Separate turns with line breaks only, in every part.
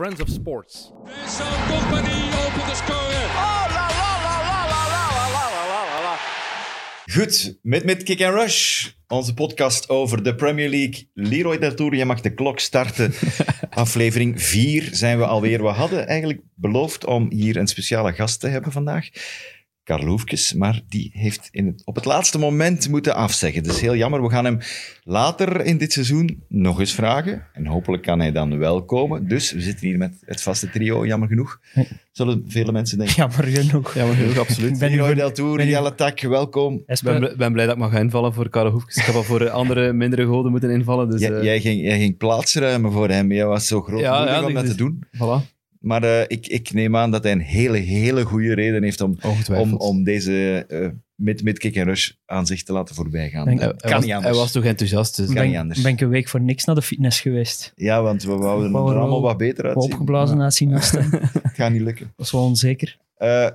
Friends of Sports.
Vincent Company opent de score.
Goed, met, met Kick and Rush, onze podcast over de Premier League. Leroy Del Tour, je mag de klok starten. Aflevering 4 zijn we alweer. We hadden eigenlijk beloofd om hier een speciale gast te hebben vandaag. Karel Hoefkes, maar die heeft in het, op het laatste moment moeten afzeggen. Dat is heel jammer. We gaan hem later in dit seizoen nog eens vragen. En hopelijk kan hij dan wel komen. Dus we zitten hier met het vaste trio, jammer genoeg. Zullen vele mensen denken.
Jammer genoeg.
Ja, maar heel absoluut.
Ben
Leroy
hier
Del
voor-
Tour, Jelle Tak, welkom.
Ik ben, ben blij dat ik mag invallen voor Karel Hoefkes. Ik heb al voor andere mindere goden moeten invallen. Dus,
Jij,
eh,
jij, ging, jij ging plaatsruimen voor hem. Jij was zo groot
Ja, ja,
om
die-
dat te
dus-
doen.
voilà.
Maar eh, ik, ik neem aan dat hij een hele, hele goede reden heeft om, om, om deze eh mid, mid kick en rush aan zich te laten voorbij gaan.
Denk-
Dat
hij, hij
kan
was,
niet anders.
hij was toch enthousiast. Dus,
kan
ben,
niet anders.
ben ik een week voor niks naar de fitness geweest.
Ja, want we wouden er allemaal wat beter uitzien.
Opgeblazen uitzien hem. Dat
Het gaat niet lukken.
was wel onzeker.
Eh,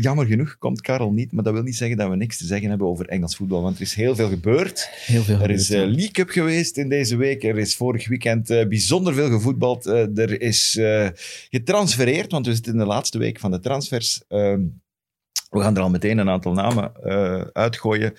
jammer genoeg komt Karel niet, maar dat wil niet zeggen dat we niks te zeggen hebben over Engels voetbal, want er is heel veel gebeurd.
heel veel
Er is
ja.
League Cup geweest in deze week. Er is vorig weekend eh, bijzonder veel gevoetbald. Eh, er is getransfereerd, want we zitten in de laatste week van de transfers. Ehm, we gaan er al meteen een aantal namen uitgooien.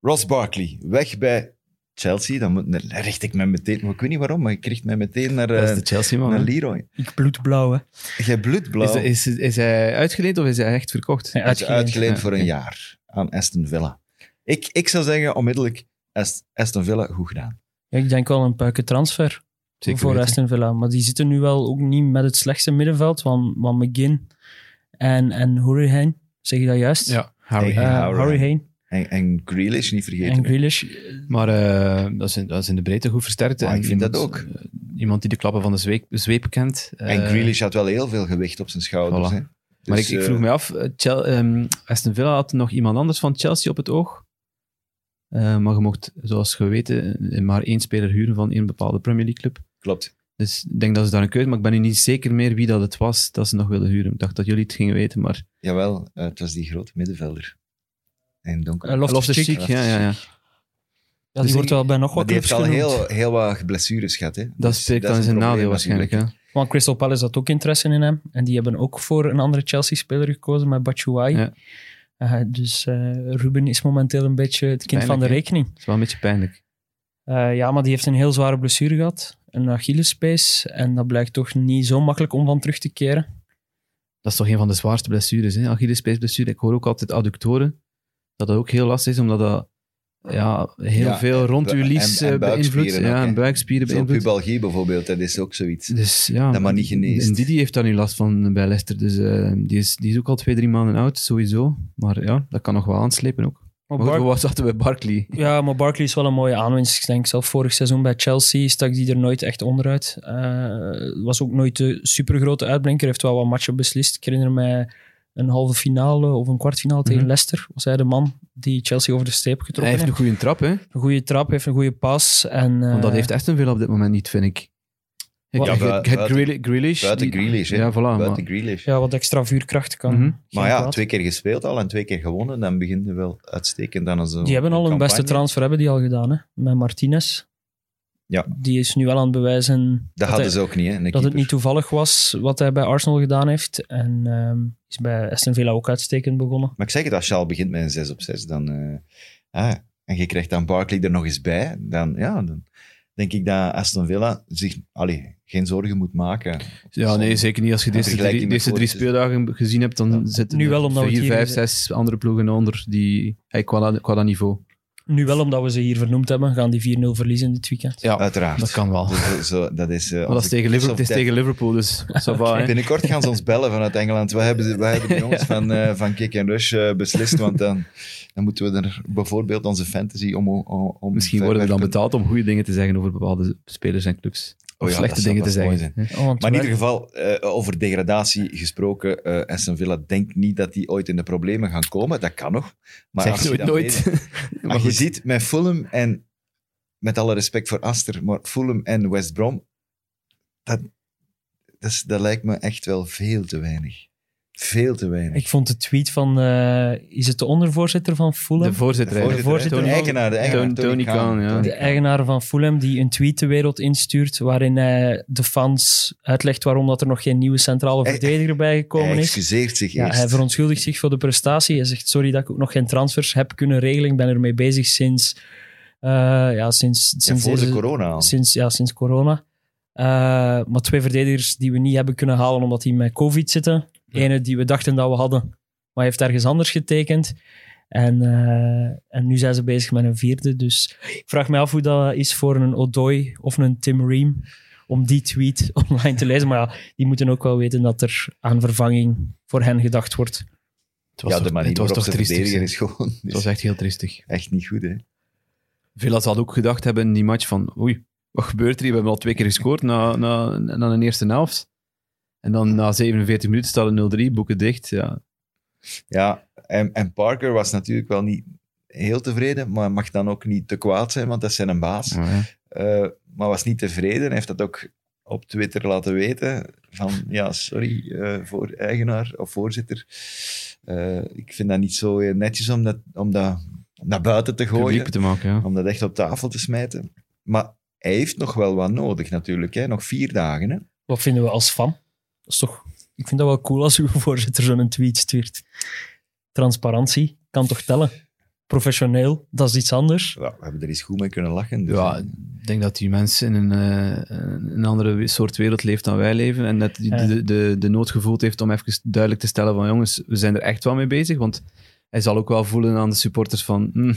Ross Barkley, weg bij Chelsea. Dan, moet, dan richt ik me meteen... Ik weet niet waarom, maar ik richt me meteen naar,
Dat is
eh,
de Chelsea-man.
naar. Leroy.
Ik bloedblauw, hè.
Jij bloedblauw.
Is, is, is hij uitgeleend of is hij echt verkocht?
Hij is
uitgeleend.
voor een jaar aan Aston Villa. Ik, ik zou zeggen, onmiddellijk, Ast- Aston Villa, goed gedaan.
Ja, ik denk wel een puike transfer
Zeker
voor
weten.
Aston Villa. Maar die zitten nu wel ook niet met het slechtste middenveld. Want, want McGinn en, en Hurricane, zeg je dat juist?
Ja, Harry.
Hey, Hurricane. En, en Grealish niet vergeten.
en. Grealish.
Maar eh, dat, is in, dat is in de breedte goed versterkt. En
ik vind dat ook.
eh, iemand die de klappen van de zweep, zweep kent.
En
Eh,
Grealish had wel heel veel gewicht op zijn schouders.
Voilà.
Hè.
Maar
Dus,
ik, ik vroeg me af, eh, Chel- ehm, Aston Villa had nog iemand anders van Chelsea op het oog. Eh, maar je mocht, zoals we weten, eh, maar één speler huren van één bepaalde Premier League club.
Klopt.
Dus ik denk dat ze daar een keuze, maar ik ben nu niet zeker meer wie dat het was dat ze nog wilden huren. Ik dacht dat jullie het gingen weten, maar...
Jawel, eh, het was die grote middenvelder. En donker.
Loftus-Cheek.
Loftus-Cheek, ja, ja, ja.
Ja, die
Dus
wordt wel bij nog wat
die heeft al heel, heel wat blessures gehad. Hè.
Dat
Dus
spreekt
is
dan in
een
zijn nadeel waarschijnlijk. Hè?
Want Crystal Palace had ook interesse in hem. En die hebben ook voor een andere Chelsea-speler gekozen met Batshuayi.
Ja.
Eh, dus eh, Ruben is momenteel een beetje het kind van de rekening.
Dat is wel een beetje pijnlijk.
Eh, ja, maar die heeft een heel zware blessure gehad. Een Achillespees. En dat blijkt toch niet zo makkelijk om van terug te keren.
Dat is toch een van de zwaarste blessures, hè? Achillespeesblessure. Ik hoor ook altijd adductoren. Dat dat ook heel lastig is, omdat dat ja, heel
Ja,
veel rond uw lies eh,
ook,
Ja, en buikspieren beïnvloedt.
pubalgie bijvoorbeeld, dat is ook zoiets.
Dus ja,
Dat maar niet geneest.
En Didi heeft daar nu last van bij Leicester. Dus eh, die, is, die is ook al twee, drie maanden oud, sowieso. Maar ja, dat kan nog wel aanslepen ook.
Maar
Maar
Bar-
goed, wat zaten we bij Barkley?
ja, maar Barkley is wel een mooie aanwinst. Ik denk zelf vorig seizoen bij Chelsea stak die er nooit echt onderuit. Eh was ook nooit de supergrote uitblinker. Heeft wel wat matchen beslist. Ik herinner mij een halve finale of een kwartfinale tegen
Mhm.
Leicester. Was hij de man die Chelsea over de streep
Hij
getrokken
heeft een
heeft.
goede trap, hè?
Een goede trap, heeft een goede pas. En, eh,
Want dat heeft Aston Villa op dit moment niet, vind ik. Ik
Ja,
heb
buiten-
Grealish. Grealish,
Buiten
die-
Grealish, hè.
Ja, voilà.
Buiten
maar-
Grealish.
ja, wat extra vuurkracht kan.
Mhm.
Maar ja, twee keer gespeeld al en twee keer gewonnen, dan begint het wel uitstekend. Dan zo
Die hebben al een beste transfer hebben die al gedaan, hè? met Martinez.
Ja.
Die is nu wel aan het bewijzen
Dat hadden ze ook niet, hè?
dat het niet toevallig was wat hij bij Arsenal gedaan heeft. En ehm, is bij Aston Villa ook uitstekend begonnen.
Maar ik zeg het, als al begint met een 6 op 6, dan, eh, ah, en je krijgt dan Barkley er nog eens bij, dan, ja, dan denk ik dat Aston Villa zich allee, geen zorgen moet maken.
Ja, nee, zeker niet. Als je deze drie, deze drie speeldagen gezien hebt, dan zitten
Nu
er
wel, omdat
vier, vijf, zes andere ploegen onder die, hey, qua, dat- qua dat niveau.
Nu wel, omdat we ze hier vernoemd hebben, gaan die 4-0 verliezen dit weekend.
Ja,
Uiteraard.
dat kan wel.
Dus, zo, dat is, eh,
Maar dat is tegen Liverpool,
of
het is
death.
tegen Liverpool, dus hè.
Binnenkort gaan ze ons bellen vanuit Engeland. Wij hebben, wij hebben de jongens van, eh, van Kick and Rush eh, beslist, want dan, dan moeten we er bijvoorbeeld onze fantasy om... om, om
Misschien worden we dan betaald om goede dingen te zeggen over bepaalde spelers en clubs.
Oh ja,
slechte dingen te zeggen.
Oh,
Maar in ieder geval, eh, over degradatie gesproken, eh Aston Villa denkt niet dat die ooit in de problemen gaan komen. Dat kan nog. Maar
Zeg
als je
nooit,
dan
nooit.
weet-
Maar
je ziet met Fulham en, met alle respect voor Aster, maar Fulham en West Brom, dat, dat, is- dat lijkt me echt wel veel te weinig. Veel te weinig.
Ik vond de tweet van, eh, is het de ondervoorzitter van Fulham?
De voorzitter.
De voorzitter, de eigenaar, de eigenaar,
Tony- Tony Khan, ja.
de eigenaar van Fulham, die een tweet de wereld instuurt waarin hij de fans uitlegt waarom dat er nog geen nieuwe centrale
Hij-
verdediger bijgekomen
Hij
is.
excuseert zich
Ja,
eerst.
hij verontschuldigt zich voor de prestatie. Hij zegt, sorry dat ik ook nog geen transfers heb kunnen regelen. Ik ben ermee bezig sinds... eh, ja, sinds,
Ja,
sinds
voor de corona al.
Sinds, ja, sinds corona. Eh, maar twee verdedigers die we niet hebben kunnen halen omdat die met COVID zitten. Ene die we dachten dat we hadden, maar hij heeft ergens anders getekend. En, eh, en nu zijn ze bezig met een vierde. Dus ik vraag me af hoe dat is voor een Odoi of een Tim Ream om die tweet online te lezen. Maar ja, die moeten ook wel weten dat er aan vervanging voor hen gedacht wordt.
Het was
ja,
toch,
de manier
het was toch triestig.
is gewoon
Het was echt heel triestig.
echt niet goed. Hè?
Veel hadden ook gedacht hebben in die match van oei, wat gebeurt er hier? We hebben al twee keer gescoord na, na, na een eerste helft. En dan na 47 minuten staat het 0-3, boeken dicht. Ja.
Ja, en, en Parker was natuurlijk wel niet heel tevreden, maar mag dan ook niet te kwaad zijn, want dat is zijn baas.
Ja.
Eh, maar was niet tevreden. Hij heeft dat ook op Twitter laten weten. Van ja, sorry eh, voor eigenaar of voorzitter. Eh, ik vind dat niet zo netjes om dat, om dat naar buiten te gooien.
Te maken, ja.
Om dat echt op tafel te smijten. Maar hij heeft nog wel wat nodig natuurlijk. Hè? Nog vier dagen. Hè?
Wat vinden we als fan? Dat is toch, ik vind dat wel cool als uw voorzitter zo'n tweet stuurt. Transparantie kan toch tellen? Professioneel, dat is iets anders.
Ja, we hebben er eens goed mee kunnen lachen. Dus,
Ja, ik denk dat die mensen in een, eh, een andere soort wereld leeft dan wij leven. En dat
Ja.
de, de, de nood gevoeld heeft om even duidelijk te stellen van jongens, we zijn er echt wel mee bezig. Want hij zal ook wel voelen aan de supporters van... hm,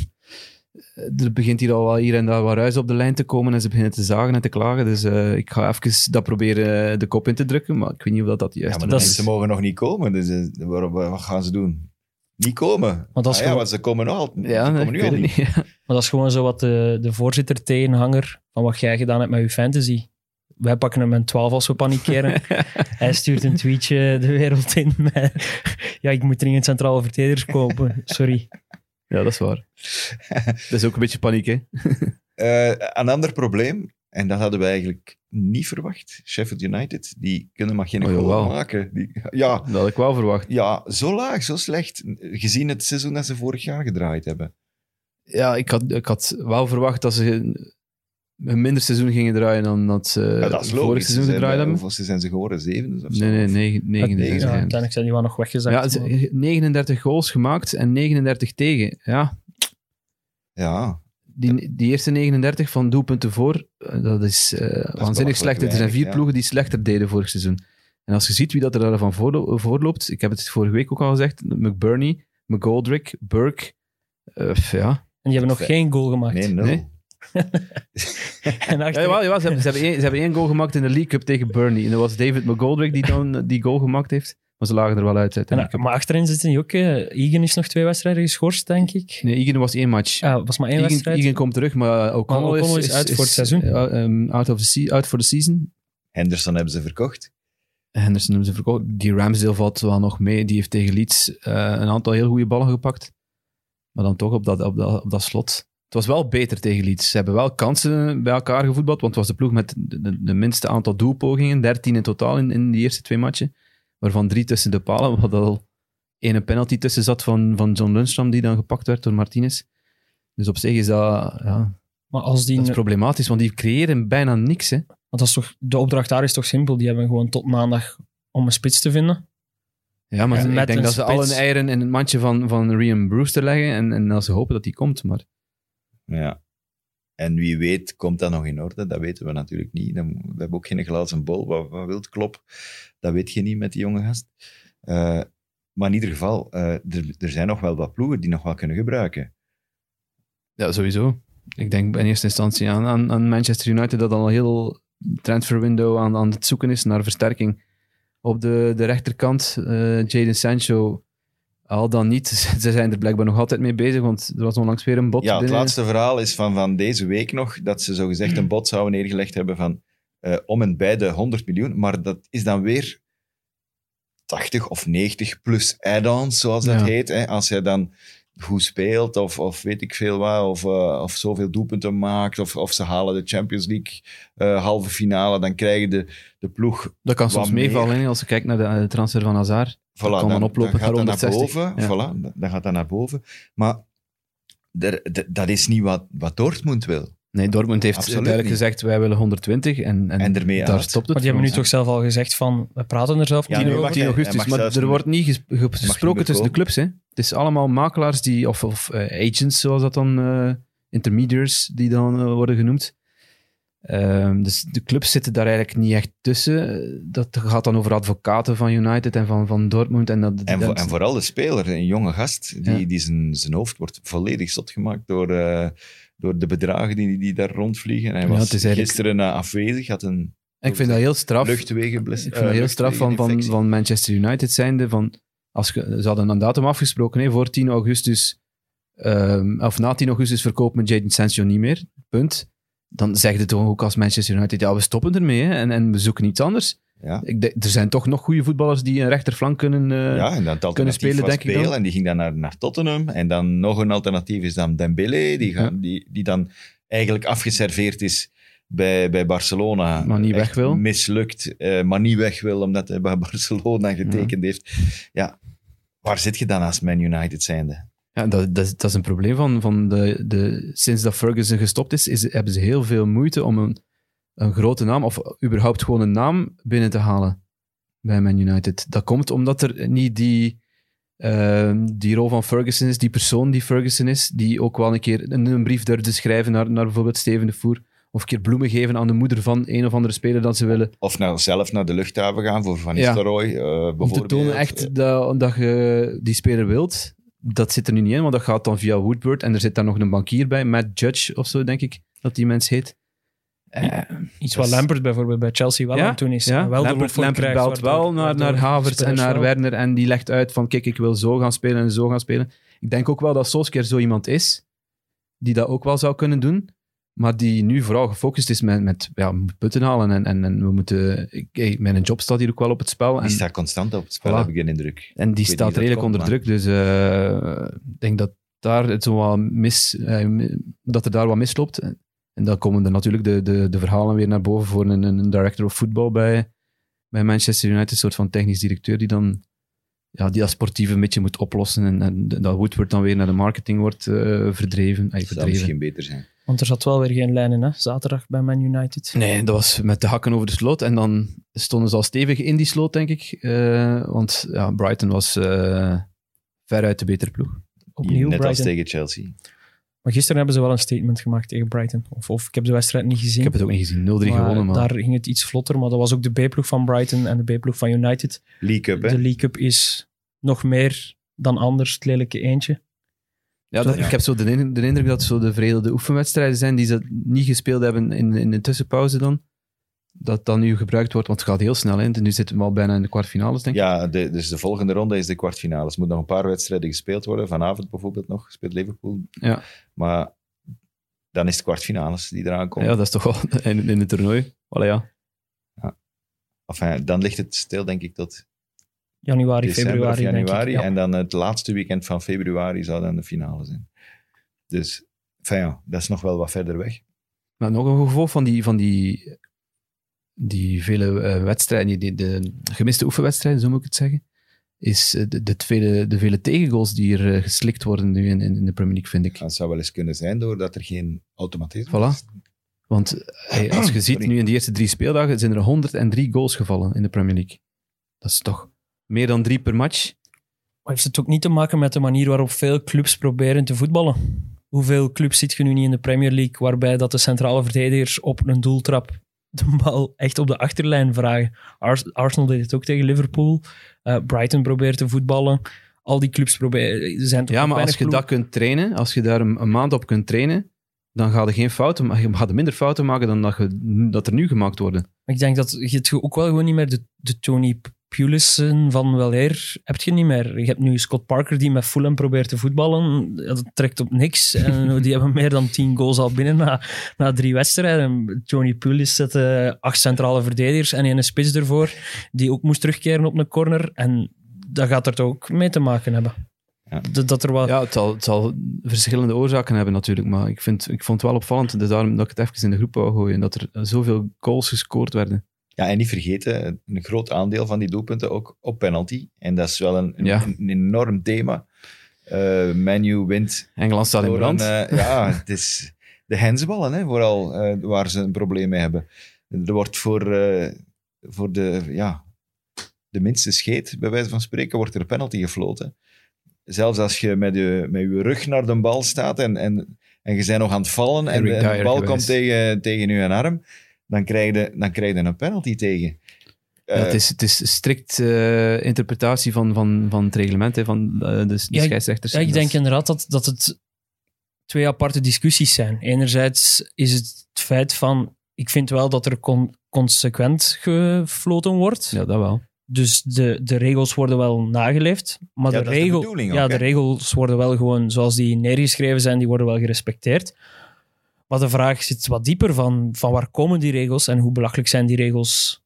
er begint hier al wel hier en daar wat ruis op de lijn te komen en ze beginnen te zagen en te klagen. Dus eh, ik ga even dat proberen eh, de kop in te drukken, maar ik weet niet of dat, dat de
ja, maar de
dat is-
mensen mogen nog niet komen. Dus eh, wat gaan ze doen? Niet komen.
Want dat is
Ah ja,
gewoon-
want ze komen al. ze
Ja, nee,
komen nu al
niet.
Maar dat is gewoon zo wat de, de voorzitter tegenhanger van wat jij gedaan hebt met je fantasy. Wij pakken hem met 12 als we panikeren. Hij stuurt een tweetje de wereld in met... Ja, ik moet dringend centrale verdedigers kopen. Sorry.
Ja, dat is waar. dat is ook een beetje paniek, hè?
Eh, een ander probleem, en dat hadden we eigenlijk niet verwacht. Sheffield United, die kunnen maar geen
Oh,
goal maken. Die, ja,
Dat had ik wel verwacht.
ja, zo laag, zo slecht. Gezien het seizoen dat ze vorig jaar gedraaid hebben.
Ja, ik had, ik had wel verwacht dat ze een minder seizoen gingen draaien dan dat ze
Ja, dat is
vorig.
Ze
seizoen
zijn
gedraaid hebben.
Hoeveel zijn ze geworden? Zevende of zo?
Nee, nee, negen, negen,
negen.
Ja, uiteindelijk zijn die wel nog weggezakt.
ja, ze- 39 goals gemaakt en 39 tegen. Ja,
Ja,
die, die eerste 39 van doelpunten voor, eh, dat is eh, waanzinnig slecht. Er zijn vier
ja.
ploegen die slechter deden vorig seizoen. En als je ziet wie dat er daarvan voorlo- voorloopt, ik heb het vorige week ook al gezegd, McBurney, McGoldrick, Burke, eh, ja.
En die hebben nog geen goal gemaakt.
nee, nul.
Nee.
En achter-
Ja, jawel, jawel, ze, hebben, ze, hebben één, ze hebben één goal gemaakt in de League Cup tegen Burnley. En dat was David McGoldrick die dan eh, die goal gemaakt heeft. Maar ze lagen er wel uit
En, maar achterin zitten die ook. eh, Egan is nog twee wedstrijden geschorst, denk ik.
Nee, Egan was één match.
Ja, was maar één
Egan,
wedstrijd.
Egan komt terug, maar O'Connell, is,
is uit voor het seizoen.
eh, um, out, of the se- out for the season.
Henderson hebben ze verkocht.
Henderson hebben ze verkocht. Die Ramsdale valt wel nog mee. Die heeft tegen Leeds eh, een aantal heel goede ballen gepakt. Maar dan toch op dat, op, dat, op dat slot. Het was wel beter tegen Leeds. Ze hebben wel kansen bij elkaar gevoetbald, want het was de ploeg met de, de, de minste aantal doelpogingen. 13 in totaal in, in die eerste twee matchen. Waarvan drie tussen de palen, wat al ene penalty tussen zat van, van John Lundstram, die dan gepakt werd door Martinez. Dus op zich is dat, ja,
Maar als die,
dat is problematisch, want die creëren bijna niks. Hè.
want dat is toch, de opdracht daar is toch simpel. Die hebben gewoon tot maandag om een spits te vinden.
Ja, maar ik denk dat ze alle
spits-
eieren in het mandje van, van Rian Brewster leggen en, en dat ze hopen dat die komt. Maar
Ja. En wie weet komt dat nog in orde. Dat weten we natuurlijk niet. Dan- We hebben ook geen glazen bol. Wat, wat wilt klop? Dat weet je niet met die jonge gast. Eh, maar in ieder geval, eh, er, zijn nog wel wat ploegen die nog wel kunnen gebruiken.
ja, sowieso. Ik denk in eerste instantie aan, aan, Manchester United dat al heel transferwindow aan, aan het zoeken is naar versterking. Op de, de rechterkant, eh Jadon Sancho, al dan niet. Ze zijn er blijkbaar nog altijd mee bezig, want er was onlangs weer een bot
Ja, het
binnen.
laatste verhaal is van, van deze week nog, dat ze zogezegd een bod zouden neergelegd hebben van eh, om en bij de 100 miljoen. Maar dat is dan weer 80 of 90 plus add-ons, zoals dat
Ja.
heet. Hè. Als jij dan goed speelt of, of weet ik veel wat, of, eh, of zoveel doelpunten maakt, of, of ze halen de Champions League eh, halve finale, dan krijgen de, de ploeg
Dat kan
Wat
soms meevallen als je kijkt naar de eh, transfer van Hazard.
Voilà,
kan dan oplopen
gaat
naar
dat naar
160.
boven.
Ja.
Voilà, dan gaat dat naar boven. Maar er- dat is niet wat, wat Dortmund wil.
Nee, Dortmund heeft
Absoluut
duidelijk
niet.
gezegd, wij willen 120 en, en, daar
uit.
stopt het
Maar die hebben nu toch zelf al gezegd van, we praten er zelf
Ja,
niet
nu
over.
mag
10
hij-
augustus, maar er wordt niet ges- ge-
niet
gesproken tussen de clubs. Hè. Het is allemaal makelaars die, of, of eh, agents, zoals dat dan, eh, intermediaries, die dan eh, worden genoemd. Ehm, dus de clubs zitten daar eigenlijk niet echt tussen. Dat gaat dan over advocaten van United en van, van Dortmund. En, dat,
En, vo-
dat-
en vooral de speler, een jonge gast, die,
Ja.
die zijn, zijn hoofd wordt volledig zot gemaakt door, eh, door de bedragen die, die daar rondvliegen. Hij
Ja,
was
eigenlijk-
gisteren eh, afwezig, had een
ik vind dat heel straf.
luchtwegenbless-
Ik vind dat
eh,
heel straf van, van, van Manchester United zijnde. Van, als ge, ze hadden een datum afgesproken hè, voor 10 augustus. ehm, of na 10 augustus verkopen we Jadon Sancho niet meer. Punt. Dan zeg je toch ook als Manchester United, ja, we stoppen ermee hè, en, en we zoeken iets anders.
Ja.
Ik denk- er zijn toch nog goede voetballers die een rechterflank kunnen... eh,
Ja, en dan het alternatief
spelen, denk ik dan.
en die ging dan naar, naar Tottenham. En dan nog een alternatief is dan Dembele, die, gaan, die, die dan eigenlijk afgeserveerd is bij, bij Barcelona.
Maar niet weg wil.
Mislukt, eh, maar niet weg wil, omdat hij bij Barcelona getekend heeft. Ja, waar zit je dan als Man United zijnde?
Ja, dat, dat, is- dat is een probleem van, van de, de... Sinds dat Ferguson gestopt is, is, hebben ze heel veel moeite om een, een grote naam, of überhaupt gewoon een naam binnen te halen bij Man United. Dat komt omdat er niet die, ehm, die rol van Ferguson is, die persoon die Ferguson is, die ook wel een keer een, een brief durfde schrijven naar, naar bijvoorbeeld Steven de Voer, of een keer bloemen geven aan de moeder van een of andere speler dat ze willen.
Of nou zelf naar de luchthaven gaan voor Van
Ja.
Nistelrooy, eh,
Om te
bijvoorbeeld.
tonen echt dat, dat je die speler wilt. Dat zit er nu niet in, want dat gaat dan via Woodward. En er zit daar nog een bankier bij, Matt Judge of zo, denk ik, dat die mens heet. Eh,
Iets wat Lampert bijvoorbeeld bij Chelsea wel aan het doen is.
ja.
En wel de
Lampert,
krijgt,
belt wel naar,
waardoor
naar Havertz en naar
wel-
Werner en die legt uit van kijk, ik wil zo gaan spelen en zo gaan spelen. Ik denk ook wel dat Solskjaer zo iemand is, die dat ook wel zou kunnen doen, maar die nu vooral gefocust is met, met ja, punten halen en, en, en we moeten... Hey, mijn job staat hier ook wel op het spel.
Die
En,
staat constant op het spel,
Voilà.
heb ik een indruk.
en die staat redelijk
komt,
onder
maar-
druk, dus eh, ik denk dat, daar het zo wat mis, eh, dat er daar wat misloopt. En dan komen er natuurlijk de, de, de verhalen weer naar boven voor een, een director of football bij, bij Manchester United, een soort van technisch directeur die dan ja, die dat sportieve een beetje moet oplossen en, en dat Woodward dan weer naar de marketing wordt eh, verdreven.
Dat zou misschien beter zijn.
Want er zat wel weer geen lijn in, hè? zaterdag bij Man United.
Nee, dat was met de hakken over de sloot. En dan stonden ze al stevig in die sloot, denk ik. Eh, want ja, Brighton was eh veruit de betere ploeg.
Opnieuw
Net als
Brighton.
tegen Chelsea.
Maar gisteren hebben ze wel een statement gemaakt tegen Brighton. Of, of ik heb de wedstrijd niet gezien.
Ik heb het ook niet gezien. 0-3
maar
gewonnen, maar...
Daar ging het iets vlotter, maar dat was ook de B-ploeg van Brighton en de B-ploeg van United.
League Cup, hè?
De League Cup is nog meer dan anders het lelijke eentje.
Ja, dat-
Ja.
ik heb zo de, in- de indruk dat zo de veredelde oefenwedstrijden zijn die ze niet gespeeld hebben in, in de tussenpauze dan. Dat dat nu gebruikt wordt, want het gaat heel snel in. En nu zitten we al bijna in de kwartfinales, denk ik.
Ja, de, dus de volgende ronde is de kwartfinales. Er moeten nog een paar wedstrijden gespeeld worden. Vanavond bijvoorbeeld nog, speelt Liverpool.
Ja.
Maar dan is het kwartfinales die eraan komen.
Ja, dat is toch wel in, in het toernooi. Voilà, ja.
Enfin, dan ligt het stil, denk ik, tot
Januari,
december
februari.
januari.
Denk ik. Ja.
En dan het laatste weekend van februari zou dan de finale zijn. Dus, enfin, ja, dat is nog wel wat verder weg.
Maar nog een gevolg van die, van die, die vele eh, wedstrijden, die, de gemiste oefenwedstrijden, zo moet ik het zeggen, is eh, de, de, vele, de vele tegengoals die er eh, geslikt worden nu in, in, in de Premier League, vind ik.
Dat zou wel eens kunnen zijn doordat er geen automatisme
Voilà.
is.
Want hey, als je ziet, nu in de eerste drie speeldagen zijn er 103 goals gevallen in de Premier League. Dat is toch meer dan drie per match?
Maar heeft het ook niet te maken met de manier waarop veel clubs proberen te voetballen? Hoeveel clubs zit je nu niet in de Premier League waarbij dat de centrale verdedigers op een doeltrap de bal echt op de achterlijn vragen? Ars- Arsenal deed het ook tegen Liverpool. Eh, Brighton probeert te voetballen. Al die clubs proberen... Er zijn toch
Ja, maar als je dat kunt trainen, als je daar een, een maand op kunt trainen, dan ga je geen fouten. Je gaat minder fouten maken dan dat, je, dat er nu gemaakt worden.
Ik denk dat je het ook wel gewoon niet meer de, de Tony Pulissen van wel eer heb je niet meer. Je hebt nu Scott Parker die met Fulham probeert te voetballen. Ja, Dat trekt op niks. En die hebben meer dan tien goals al binnen na, na drie wedstrijden. Tony Pulis zette acht centrale verdedigers en een spits ervoor die ook moest terugkeren op een corner. En dat gaat er toch ook mee te maken hebben. Dat, dat er wat...
Ja, het zal, het zal verschillende oorzaken hebben natuurlijk, maar ik, vind, ik vond het wel opvallend, dus daarom dat ik het even in de groep wou gooien, dat er zoveel goals gescoord werden.
Ja, en niet vergeten, een groot aandeel van die doelpunten ook op penalty. En dat is wel een, een,
Ja.
een enorm thema. Eh Manu wint
Engeland staat in
een,
brand.
eh, ja, het is de hensballen, hè, vooral, eh, waar ze een probleem mee hebben. Er wordt voor, voor de, ja, de minste scheet, bij wijze van spreken, wordt er een penalty gefloten. Zelfs als je met je, met je rug naar de bal staat en, en, en je bent nog aan het vallen en de, en bal
geweest.
komt tegen, tegen je arm, dan krijg je, dan krijg je een penalty tegen.
Ja,
Eh,
het, is, het is strikt eh, interpretatie van, van, van het reglement, hè, van eh, de, de
Ja, ik-
scheidsrechters.
Ja, ik denk inderdaad dat, dat het twee aparte discussies zijn. Enerzijds is het het feit van, ik vind wel dat er con- consequent gefloten wordt.
Ja, dat wel.
Dus de, de regels worden wel nageleefd. Maar
Ja,
de,
dat is de
regel,
bedoeling
ja,
ook,
de regels worden wel gewoon zoals die neergeschreven zijn, die worden wel gerespecteerd. Maar de vraag zit wat dieper van, van waar komen die regels en hoe belachelijk zijn die regels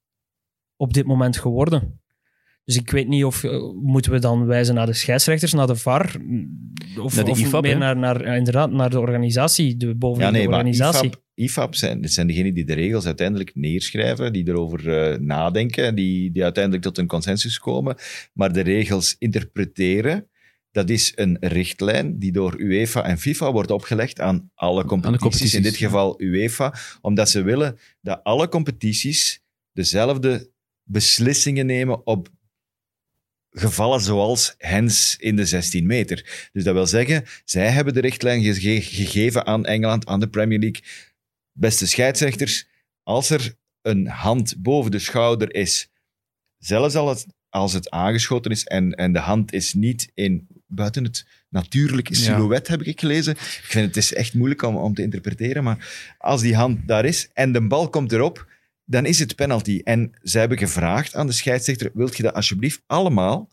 op dit moment geworden. Dus ik weet niet of eh, moeten we dan wijzen naar de scheidsrechters, naar de VAR, of,
Naar de
of
IFAB,
meer naar, naar, ja, inderdaad, naar de organisatie, de
Ja,
bovengenoemde
nee, maar
organisatie.
IFAB, IFAB zijn, zijn degenen die de regels uiteindelijk neerschrijven, die erover eh, nadenken, die, die uiteindelijk tot een consensus komen. Maar de regels interpreteren, dat is een richtlijn die door UEFA en FIFA wordt opgelegd aan alle competities.
competities,
in dit
ja.
geval UEFA, omdat ze willen dat alle competities dezelfde beslissingen nemen op gevallen zoals hens in de 16 meter. Dus dat wil zeggen, zij hebben de richtlijn gege- gegeven aan Engeland, aan de Premier League. Beste scheidsrechters, als er een hand boven de schouder is, zelfs als het, als het aangeschoten is en, en de hand is niet in buiten het natuurlijke
Ja.
silhouet, heb ik gelezen. Ik vind het is echt moeilijk om, om te interpreteren, maar als die hand daar is en de bal komt erop, dan is het penalty. En ze hebben gevraagd aan de scheidsrechter, wilt je dat alsjeblieft allemaal,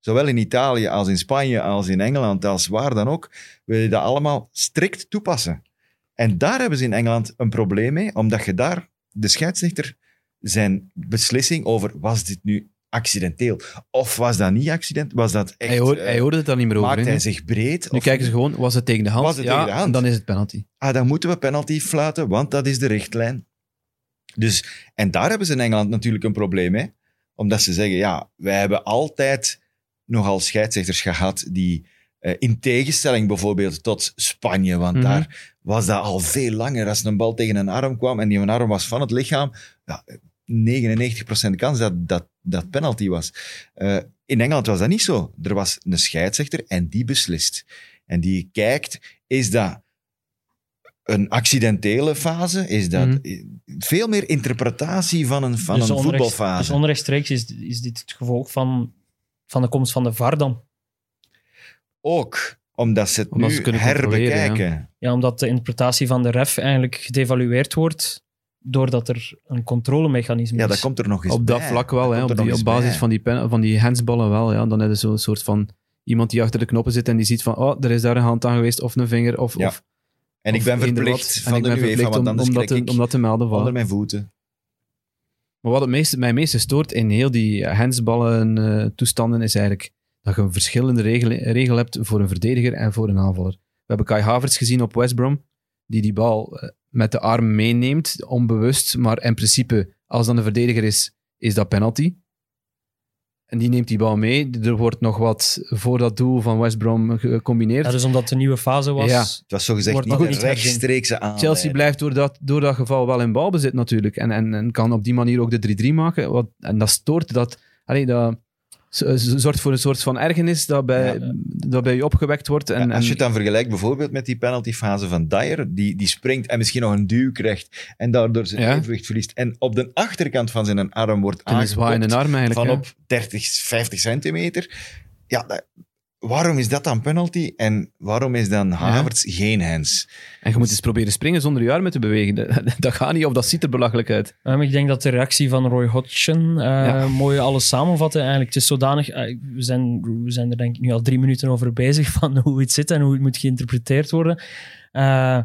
zowel in Italië als in Spanje, als in Engeland, als waar dan ook, wil je dat allemaal strikt toepassen. En daar hebben ze in Engeland een probleem mee, omdat je daar de scheidsrechter zijn beslissing over, was dit nu accidenteel? Of was dat niet accident? Was dat echt...
Hij, hoort,
eh,
hij hoorde het daar niet meer over.
maakt hij zich breed?
Nu
of
kijken ze gewoon, was het tegen de hand?
Was het
ja,
tegen de hand?
en dan is het penalty.
ah, dan moeten we penalty fluiten, want dat is de richtlijn. Dus, en daar hebben ze in Engeland natuurlijk een probleem mee. Omdat ze zeggen, ja, wij hebben altijd nogal scheidsrechters gehad die, eh, in tegenstelling bijvoorbeeld tot Spanje, want
Mhm.
daar was dat al veel langer. Als een bal tegen een arm kwam en die arm was van het lichaam, ja, 99% kans dat dat, dat penalty was. Eh, in Engeland was dat niet zo. Er was een scheidsrechter en die beslist. En die kijkt, is dat een accidentele fase? Is dat
Mhm.
veel meer interpretatie van een, van
Dus
een voetbalfase?
Dus onrechtstreeks is, is dit het gevolg van, van de komst van de VAR dan.
Ook omdat ze het
Omdat
nu
ze
herbekijken.
Ja, omdat de interpretatie van de ref eigenlijk gedevalueerd wordt doordat er een controlemechanisme
Ja,
is.
dat komt er nog eens
Op dat
bij.
vlak wel,
Dat
hè, op, die, basis
bij.
van die, pen, van die handsballen wel. Ja, dan hebben ze zo'n soort van iemand die achter de knoppen zit en die ziet van, oh, er is daar een hand aan geweest, of een vinger, of...
Ja.
of
En ik ben verplicht.
En
van
ik
de
ben
UEFA,
verplicht
want
om, om, dat te,
ik
om dat te melden.
onder
Voilà.
mijn voeten.
Maar wat het meeste, mij meeste stoort in heel die handsballen eh, toestanden is eigenlijk dat je een verschillende regel, regel hebt voor een verdediger en voor een aanvaller. We hebben Kai Havertz gezien op West Brom, die die bal eh, met de arm meeneemt, onbewust, maar in principe, als dan de verdediger is, is dat penalty. En die neemt die bal mee. Er wordt nog wat voor dat doel van West Brom gecombineerd.
Ja, dus omdat het een nieuwe fase was.
Ja.
Het was zogezegd
Wordt
niet een rechtstreekse aanleiding.
Chelsea blijft door dat, door dat geval wel in balbezit natuurlijk. En, en, en kan op die manier ook de 3-3 maken. Wat, en dat stoort, dat, allee, dat zorgt voor een soort van ergernis dat bij,
Ja.
dat bij je opgewekt wordt. En,
Ja, als je het dan vergelijkt bijvoorbeeld met die penaltyfase van Dyer, die, die springt en misschien nog een duw krijgt en daardoor zijn evenwicht verliest. En op de achterkant van zijn arm wordt
en een zwaaiende
aangekopt
arm eigenlijk.
van op 30, 50 centimeter. Ja, dat- waarom is dat dan penalty en waarom is dan Havertz geen hands?
En je moet eens proberen springen zonder je armen te bewegen. Dat, dat gaat niet of dat ziet er belachelijk uit.
Um, ik denk dat de reactie van Roy Hodgson eh,
Ja.
mooi alles samenvatte. Eigenlijk, het is zodanig... eh, we, zijn, we zijn er denk ik nu al drie minuten over bezig van hoe het zit en hoe het moet geïnterpreteerd worden. Eh,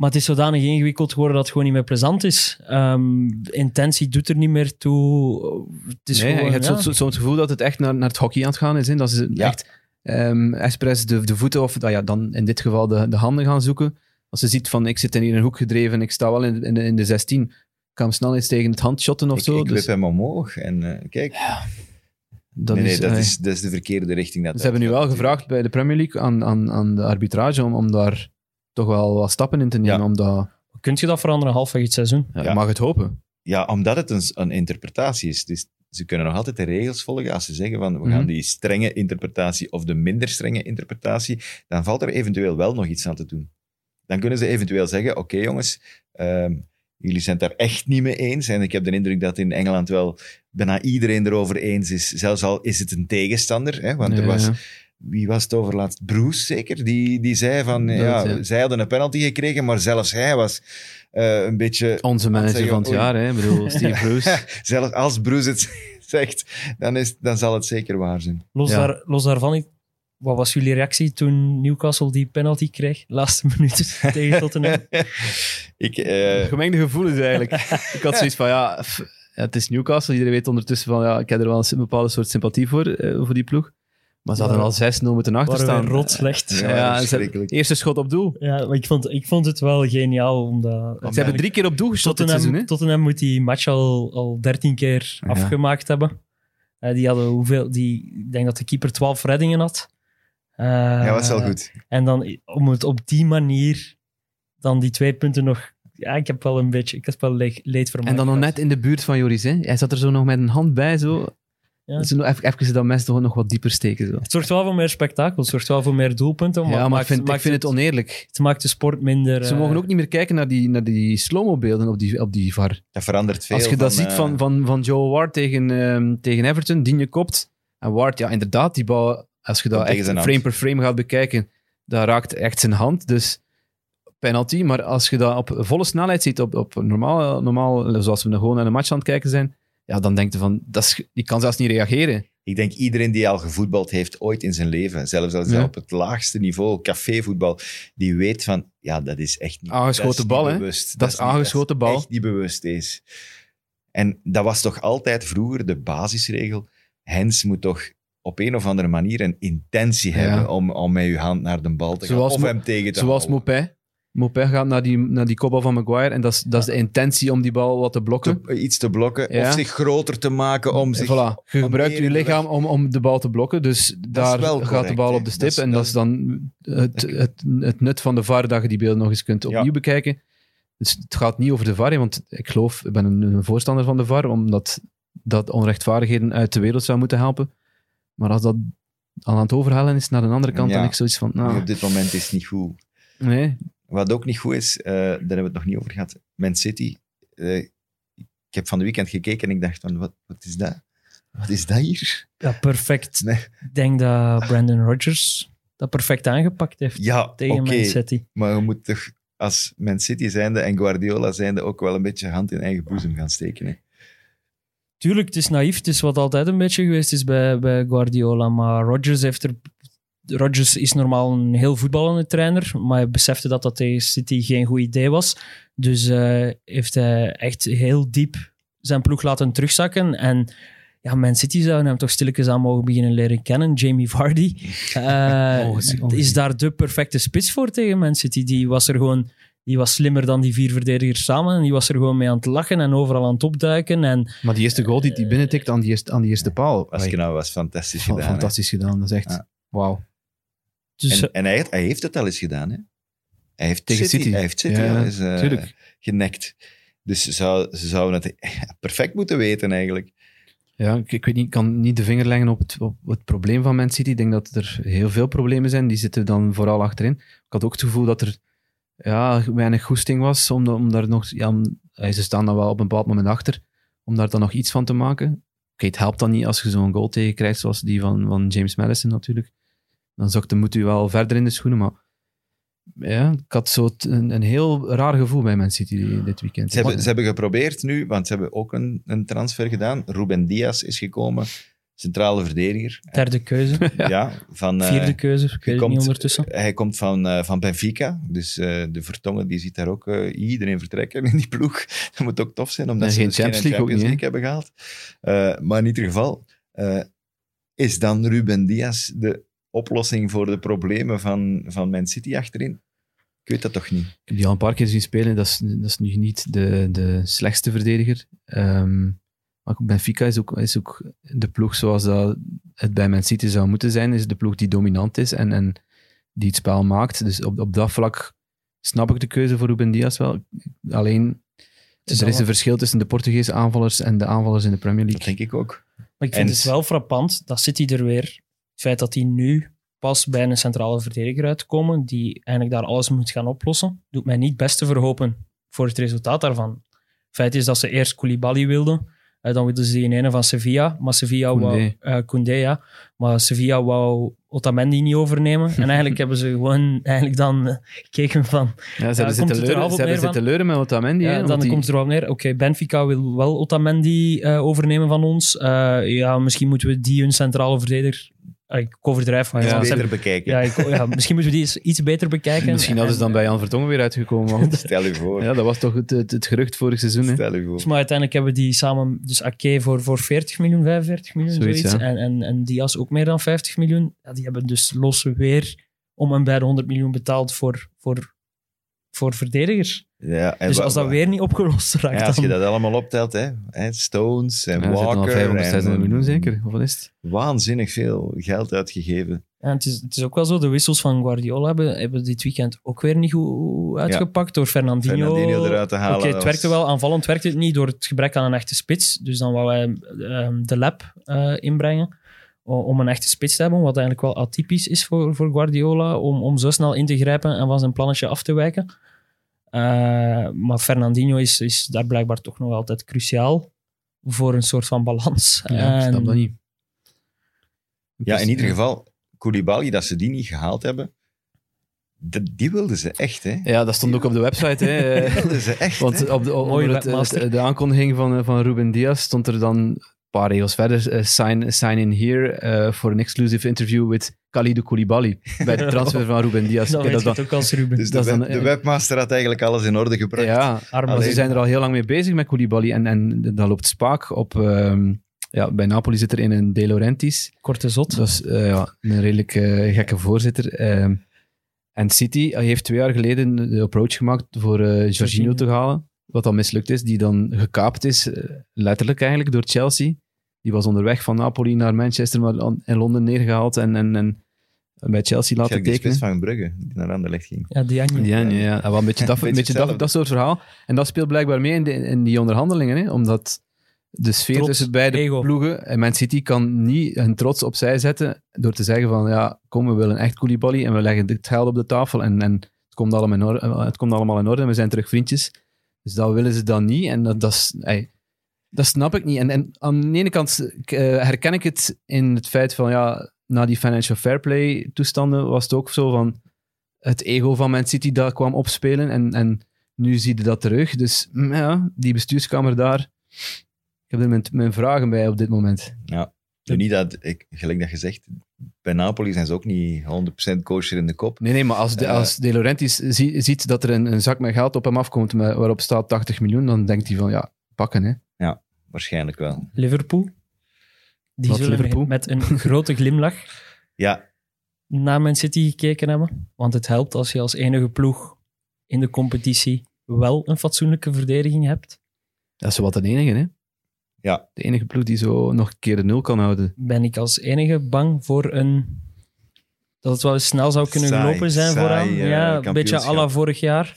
Maar het is zodanig ingewikkeld geworden dat het gewoon niet meer plezant is. Ehm, intentie doet er niet meer toe. Het is
nee,
gewoon,
je hebt
ja.
zo, zo, zo het gevoel dat het echt naar, naar het hockey aan het gaan is. Hè? Dat ze
Ja.
echt ehm expres de, de voeten, of nou ja, dan in dit geval de, de handen gaan zoeken. Als ze ziet van, ik zit in hier een hoek gedreven, ik sta wel in, in, de, in de 16, ik kan hem snel eens tegen het handshotten of
Ik,
zo.
ik
dus
wip hem omhoog en eh, kijk.
dat
nee, nee,
is,
dat,
eh,
is, dat is de verkeerde richting. Dat
Ze hebben nu wel gevraagd bij de Premier League aan, aan, aan de arbitrage om, om daar toch wel wat stappen in te nemen.
Ja.
Omdat,
Kun je dat veranderen halfweg het seizoen?
ja,
Ja.
Je mag het hopen.
Ja, omdat het een, een interpretatie is. Dus ze kunnen nog altijd de regels volgen. Als ze zeggen van we
Mhm.
gaan die strenge interpretatie of de minder strenge interpretatie, dan valt er eventueel wel nog iets aan te doen. Dan kunnen ze eventueel zeggen: Oké jongens, ehm, jullie zijn het daar echt niet mee eens. En ik heb de indruk dat in Engeland wel bijna iedereen erover eens is. Zelfs al is het een tegenstander. Hè, want er
Ja,
was
ja.
Wie was het over laatst? Bruce zeker? Die, die zei van,
Dat,
ja,
ja.
zij hadden een penalty gekregen, maar zelfs hij was eh, een beetje...
Onze manager
zeggen,
van het jaar, hè? Ik bedoel, Steve Bruce.
zelfs als Bruce het zegt, dan, is, dan zal het zeker waar zijn.
Los,
Ja.
daar, los daarvan, wat was jullie reactie toen Newcastle die penalty kreeg? Laatste minuut tegen Tottenham.
ik, eh,
Gemengde gevoelens eigenlijk. ik had zoiets van, ja, het is Newcastle. Iedereen weet ondertussen van, ja, ik heb er wel een bepaalde soort sympathie voor, eh, voor die ploeg. Maar ze hadden al 6-0 moeten achter
Waren
staan.
we rot slecht.
Ja,
Ja, ze-
verschrikkelijk.
eerste schot op doel.
Ja, maar ik vond, ik vond het wel geniaal. Omdat,
Ze hebben drie keer op doel geschot dit
Tottenham,
seizoen, hè?
Tottenham moet die match al, al 13 keer
Ja.
afgemaakt hebben. Eh, die hadden hoeveel, die, ik denk dat de keeper 12 reddingen had. Eh,
ja, was wel goed.
En dan om het op die manier dan die twee punten nog. Ja, ik heb wel een beetje. Ik heb wel le- leed voor
En dan nog net in de buurt van Joris, hè? Hij zat er zo nog met een hand bij, zo.
Ja.
Nog even, even dat mes toch nog wat dieper steken, zo.
Het zorgt wel voor meer spektakel. Het zorgt wel voor meer doelpunten. Maar
Ja, maar ik
maakt,
vind, ik
maakt
vind het oneerlijk.
het maakt de sport minder.
Ze
eh,
mogen ook niet meer kijken naar die, naar die slow-mo beelden op die, op die VAR.
Dat verandert veel.
Als je dat ziet
eh,
van, van, van Joe Ward tegen, ehm, tegen Everton, Digne kopt. En Ward, ja, inderdaad, die bal, als je dat echt
hand.
frame per frame gaat bekijken, dat raakt echt zijn hand. Dus penalty. Maar als je dat op volle snelheid ziet, op, op normaal, normaal, zoals we gewoon naar een match aan het kijken zijn, ja, dan denk je van, dat is, die kan zelfs niet reageren.
Ik denk iedereen die al gevoetbald heeft ooit in zijn leven, zelfs als
Ja.
op het laagste niveau, cafévoetbal, die weet van, ja, dat is echt niet
Aangeschoten
dat
bal, hè?
bewust.
Dat is
niet-
aangeschoten bal.
echt niet bewust is. En dat was toch altijd vroeger de basisregel. Hens moet toch op een of andere manier een intentie
Ja.
hebben om, om met je hand naar de bal te gaan
Zoals
of hem tegen te
Zoals
houden.
Mopé. Mopé gaat naar die, naar die kopbal van Maguire en dat is, dat is de intentie om die bal wat te blokken.
Te- iets te blokken
Ja.
of zich groter te maken om zich...
Voilà. Je gebruikt je lichaam om, om de bal te blokken. Dus daar gaat de bal op de stip.
Dat is-
en dat is dan het, het, het nut van de VAR dat je die beelden nog eens kunt opnieuw
Ja.
bekijken. Dus het gaat niet over de VAR, want ik geloof, ik ben een, een voorstander van de VAR, omdat dat onrechtvaardigheden uit de wereld zou moeten helpen. Maar als dat aan het overhalen is naar een andere kant,
Ja.
dan heb ik zoiets van, nou,
Op dit moment is het niet goed.
nee,
Wat ook niet goed is, eh, daar hebben we het nog niet over gehad. Man City. eh, ik heb van de weekend gekeken en ik dacht van, wat, wat is dat? Wat is dat hier?
Ja, perfect.
Nee.
Ik denk dat Brandon Rodgers dat perfect aangepakt heeft
Ja,
tegen Man City.
Maar je moet toch als Man City zijnde en Guardiola zijnde ook wel een beetje hand in eigen boezem gaan steken. Hè?
Tuurlijk, het is naïef. Het is wat altijd een beetje geweest is bij, bij Guardiola. Maar Rodgers, heeft er, Rodgers is normaal een heel voetballende trainer. Maar hij besefte dat dat tegen City geen goed idee was. Dus eh, heeft hij echt heel diep zijn ploeg laten terugzakken. En ja, Man City zou hem toch stilletjes aan mogen beginnen leren kennen. Jamie Vardy eh, is daar de perfecte spits voor tegen Man City. Die was er gewoon... Die was slimmer dan die vier verdedigers samen. En die was er gewoon mee aan het lachen en overal aan het opduiken. En
maar die eerste goal die hij binnentikt aan die eerste, aan die eerste paal,
Als je nou was fantastisch
fa-
gedaan. hè.
fantastisch gedaan. Dat is echt,
Ja.
wauw.
Dus,
En, en hij, hij heeft het al eens gedaan. Hè? Hij heeft
Tegen
City,
City.
Hij heeft City
Ja,
al eens eh, genekt. Dus ze, zou, ze zouden het perfect moeten weten eigenlijk.
Ja, ik, ik weet niet, ik kan niet de vinger leggen op het, op het probleem van Man City. Ik denk dat er heel veel problemen zijn. Die zitten dan vooral achterin. Ik had ook het gevoel dat er ja, weinig goesting was om, om daar nog... Ja, om- eh, ze staan dan wel op een bepaald moment achter. Om daar dan nog iets van te maken. Oké, het helpt dan niet als je zo'n goal tegenkrijgt zoals die van, van James Madison natuurlijk. Dan de moet u wel verder in de schoenen. Maar ja, ik had zo een, een heel raar gevoel bij Man City dit weekend.
Ze hebben, ze hebben geprobeerd nu, want ze hebben ook een, een transfer gedaan. Ruben Diaz is gekomen. centrale verdediger.
Derde keuze,
Ja, van... eh,
vierde keuze, ik weet
komt-
niet ondertussen.
Hij komt van, eh, van Benfica, dus eh, de Vertongen die ziet daar ook iedereen vertrekken in die ploeg. Dat moet ook tof zijn, omdat ze geen
Champions League ook niet, hè?
hebben gehaald. Eh, maar in ieder geval, eh, is dan Ruben Diaz de oplossing voor de problemen van, van Man City achterin? Ik weet dat toch niet.
Ik heb die al een paar keer zien spelen. Dat is, dat is nu niet de, de slechtste verdediger. Ehm, maar Benfica is ook, is ook de ploeg zoals dat het bij Man City zou moeten zijn. Is de ploeg die dominant is en, en die het spel maakt. Dus op, op dat vlak snap ik de keuze voor Ruben Diaz wel. Alleen,
is
er is een verschil tussen de Portugese aanvallers en de aanvallers in de Premier
Dat
League.
denk ik ook.
Maar ik vind
En-
het wel frappant dat City er weer, het feit dat hij nu pas bij een centrale verdediger uitkomen, die eigenlijk daar alles moet gaan oplossen, doet mij niet het beste verhopen voor het resultaat daarvan. Het feit is dat ze eerst Koulibaly wilden, eh, dan wilden ze die in ene van Sevilla, maar Sevilla wou...
Koundé.
eh, Koundé, ja. Maar Sevilla wou Otamendi niet overnemen. En eigenlijk hebben ze gewoon eigenlijk dan eh, gekeken van...
Ja, ze hebben zitten
er
leuren, ze hebben zitten leuren met Otamendi.
Ja, dan
die-
komt het erop neer. Oké, Benfica wil wel Otamendi overnemen van ons. Ja, misschien moeten we die hun centrale verdediger... Ah, ik overdrijf, maar
Ja, beter bekijken.
ja, ik- ja, misschien moeten we die eens iets beter bekijken.
Misschien hadden ze dan bij Jan Vertongen weer uitgekomen. want-
Stel u voor.
ja, dat was toch het, het, het gerucht vorig seizoen. Hè?
Stel u voor.
Maar uiteindelijk hebben we die samen... Dus Ake voor, voor 40 miljoen, 45 miljoen,
Zoiets,
zoiets.
ja.
En, en, en Diaz ook meer dan 50 miljoen. Ja, die hebben dus los weer om en bij de 100 miljoen betaald voor, voor, voor verdedigers.
Ja, en
Dus als dat weer niet opgelost raakt,
Ja, als je
dan...
dat allemaal optelt, hè, Stones en
Ja,
Walker.
500,
en,
600 miljoen zeker. Of wat is het?
Waanzinnig veel geld uitgegeven.
Ja, het, is, het is ook wel zo, de wissels van Guardiola hebben, hebben dit weekend ook weer niet goed uitgepakt door Fernandinho.
Fernandinho eruit te halen.
Oké, het werkte wel, aanvallend werkte het niet door het gebrek aan een echte spits. Dus dan wou hij ehm, de lab eh, inbrengen om een echte spits te hebben, wat eigenlijk wel atypisch is voor, voor Guardiola, om, om zo snel in te grijpen en van zijn plannetje af te wijken. Eh, maar Fernandinho is, is daar blijkbaar toch nog altijd cruciaal voor een soort van balans.
Ja, ik
En-
snap dat niet.
Ja,
Dus,
in ieder geval, Koulibaly, dat ze die niet gehaald hebben, de- die wilden ze echt, hè.
Ja, dat stond ook op de website. Hè.
Die wilden ze echt,
Want
hè.
op de, onder het, het- de aankondiging van, eh, van Ruben Diaz stond er dan paar regels verder. eh, sign, sign in here eh, for an exclusive interview with Khalidou Koulibaly. Bij de transfer van Ruben Diaz. Dat
het ook als Ruben.
Dus de,
dat
web- de webmaster had eigenlijk alles in orde gebracht.
ja,
Arme
maar ze zijn er al heel lang mee bezig met Koulibaly. En, en dat loopt spaak. Op, ehm, ja, bij Napoli zit er in een De Laurentiis.
korte zot.
Dat is eh, ja, een redelijk eh, gekke voorzitter. Ehm, en City eh, heeft twee jaar geleden de approach gemaakt voor eh Jorginho. te halen. Wat dan mislukt is, die dan gekaapt is, eh, letterlijk eigenlijk, door Chelsea. Die was onderweg van Napoli naar Manchester, maar dan in Londen neergehaald en, en, en bij Chelsea laten
Kijk, die
tekenen.
spits van Brugge, die naar Anderlecht ging.
Ja, Diagne.
Ja, ja, ja. Wel een beetje dat, een beetje dat, soort verhaal. En dat speelt blijkbaar mee in, de, in die onderhandelingen, hè? omdat de sfeer
Trots,
tussen beide
ego.
ploegen en Man City kan niet hun trots opzij zetten door te zeggen van ja, kom, we willen echt Koulibaly en we leggen het geld op de tafel en, en het, komt allemaal in orde, het komt allemaal in orde en we zijn terug vriendjes. Dus dat willen ze dan niet en dat, dat, is, dat snap ik niet. En, en aan de ene kant eh, herken ik het in het feit van ja, na die financial fair play toestanden was het ook zo van het ego van Man City dat kwam opspelen en, en nu zie je dat terug. Dus mm, ja, die bestuurskamer daar, ik heb er mijn, mijn vragen bij op dit moment.
Ja. Nu niet dat, ik, gelijk dat je zegt, bij Napoli zijn ze ook niet 100% kosher in de kop.
Nee, nee, maar als De,
Eh.
als de Laurentiis zie- ziet dat er een, een zak met geld op hem afkomt met, waarop staat 80 miljoen, dan denkt hij van ja, pakken hè.
Waarschijnlijk wel.
Liverpool. Die
Wat,
zullen
Liverpool?
met een grote glimlach
Ja,
naar Man City gekeken hebben. Want het helpt als je als enige ploeg in de competitie wel een fatsoenlijke verdediging hebt.
Dat is wat de enige, hè.
Ja.
De enige ploeg die zo nog een keer de nul kan houden.
Ben ik als enige bang voor een... Dat het wel eens snel zou kunnen
Saai,
gelopen zijn
saai,
vooraan.
eh,
ja, een beetje à la vorig jaar.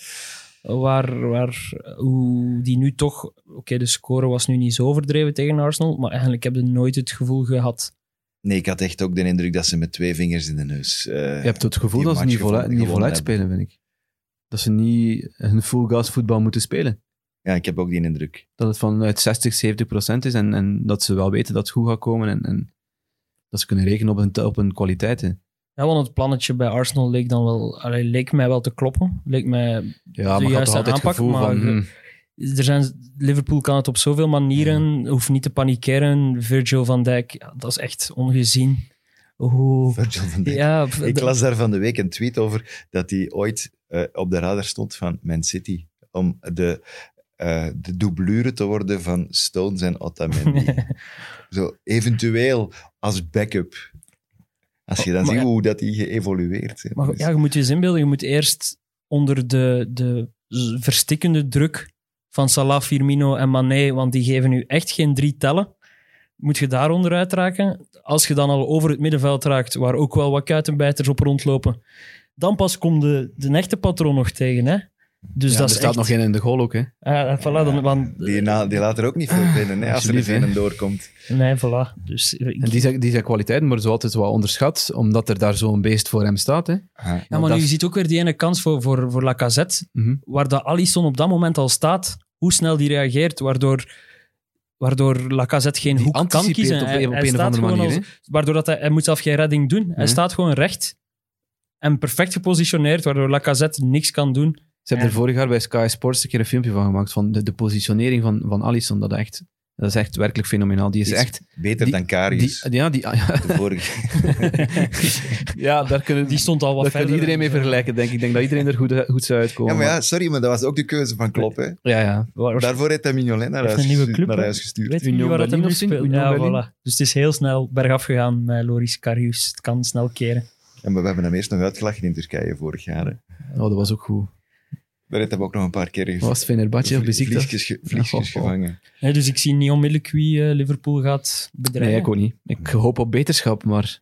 Waar, waar hoe die nu toch... Oké, de score was nu niet zo overdreven tegen Arsenal. Maar eigenlijk heb je nooit het gevoel gehad...
nee, ik had echt ook de indruk dat ze met twee vingers in de neus... eh,
Je hebt het gevoel dat ze niet, niet voluit spelen, vind ik. Dat ze niet hun full gas voetbal moeten spelen.
Ja, ik heb ook die indruk.
Dat het vanuit 60, 70 procent is en, en dat ze wel weten dat het goed gaat komen en, en dat ze kunnen rekenen op hun, op hun kwaliteiten.
Ja, want het plannetje bij Arsenal leek dan wel... Allee, leek mij wel te kloppen. Leek mij
Ja,
De juiste
het
aanpak,
gevoel
maar
van... hmm,
er zijn, Liverpool kan het op zoveel manieren, hoeft niet te panikeren. Virgil van Dijk, ja, dat is echt ongezien. Hoe,
Virgil van Dijk.
ja,
Ik las daar van de week een tweet over dat hij ooit eh, op de radar stond van Man City. Om de, eh de doublure te worden van Stones en Otamendi. Zo eventueel als backup. Als je dan
Maar
ziet hoe dat die geëvolueerd is.
Maar ja, je moet je eens inbeelden, je moet eerst onder de, de verstikkende druk van Salah, Firmino en Mané, want die geven nu echt geen drie tellen, moet je daaronder uitraken. Als je dan al over het middenveld raakt, waar ook wel wat kuitenbijters op rondlopen, dan pas komt de, de echte patroon nog tegen. Hè? Dus
Ja,
dat
er
is
staat
echt...
nog geen in de goal ook, hè.
Voilà, dan, want,
Die, na, die laat er ook niet veel binnen hè, als er
hè.
een doorkomt.
nee, voilà. Dus, ik-
En die zijn, die zijn kwaliteiten worden zo altijd wel onderschat, omdat er daar zo'n beest voor hem staat, hè.
Ja, maar
dat
nu, je ziet ook weer die ene kans voor, voor, voor Lacazette,
Mhm.
waar dat Alisson op dat moment al staat, hoe snel die reageert, waardoor, waardoor Lacazette geen
Die
hoek kan kiezen.
op,
Hij-
op
hij
een of
staat
andere
gewoon
manier,
als- waardoor dat hij, hij moet zelf geen redding doen. Hij
Ja.
staat gewoon recht en perfect gepositioneerd, waardoor Lacazette niks kan doen.
Ze hebben
Ja.
er vorig jaar bij Sky Sports een keer een filmpje van gemaakt, van de, de positionering van, van Alisson. Dat, echt, dat is echt werkelijk fenomenaal. Die is
Die is
echt...
Beter
Die-
dan Karius.
Die, ja, die, ja,
de vorige.
ja, daar kunnen,
Die stond al wat
daar
verder.
kan iedereen mee vergelijken, denk ik. Ik denk dat iedereen er goed, goed zou uitkomen.
Ja, maar ja, sorry, maar dat was ook de keuze van Klopp. Hè.
ja, ja.
Daarvoor heeft hij Mignolet naar huis,
een nieuwe
gestuurd-
club,
naar huis gestuurd.
Weet je waar dat hem nu speelt? Ja, voilà. Dus het is heel snel bergaf gegaan met Loris Karius. Het kan snel keren.
En we hebben hem eerst nog uitgelachen in Turkije vorig jaar. Hè.
Oh, dat was ook goed.
Daar heeft hij ook nog een paar keer
Wat was het, Fenerbahce of Besiktas?
vliegjes, ge- vliegjes gevangen.
Dus ik zie niet onmiddellijk wie eh, Liverpool gaat bedreigen.
Nee, ik ook niet. Ik hoop op beterschap, maar...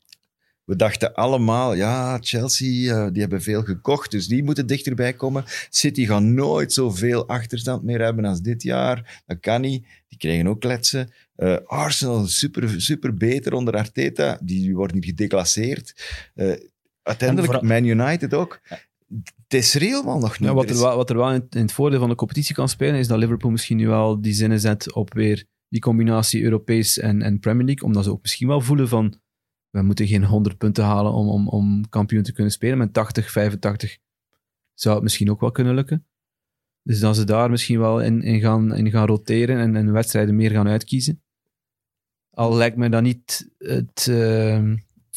We dachten allemaal, ja, Chelsea, eh, die hebben veel gekocht, dus die moeten dichterbij komen. City gaat nooit zoveel achterstand meer hebben als dit jaar. Dat kan niet. Die krijgen ook kletsen. Eh, Arsenal, super, super beter onder Arteta. Die wordt niet gedeclasseerd. Eh, uiteindelijk, Man United ook. Het is er helemaal nog niet.
Ja, wat,
Er
wat er wel in, in het voordeel van de competitie kan spelen, is dat Liverpool misschien nu wel die zinnen zet op weer die combinatie Europees en, en Premier League, omdat ze ook misschien wel voelen van we moeten geen 100 punten halen om, om, om kampioen te kunnen spelen. Met 80, 85 zou het misschien ook wel kunnen lukken. Dus dat ze daar misschien wel in, in, gaan, in gaan roteren en, en wedstrijden meer gaan uitkiezen. Al lijkt me dat niet het,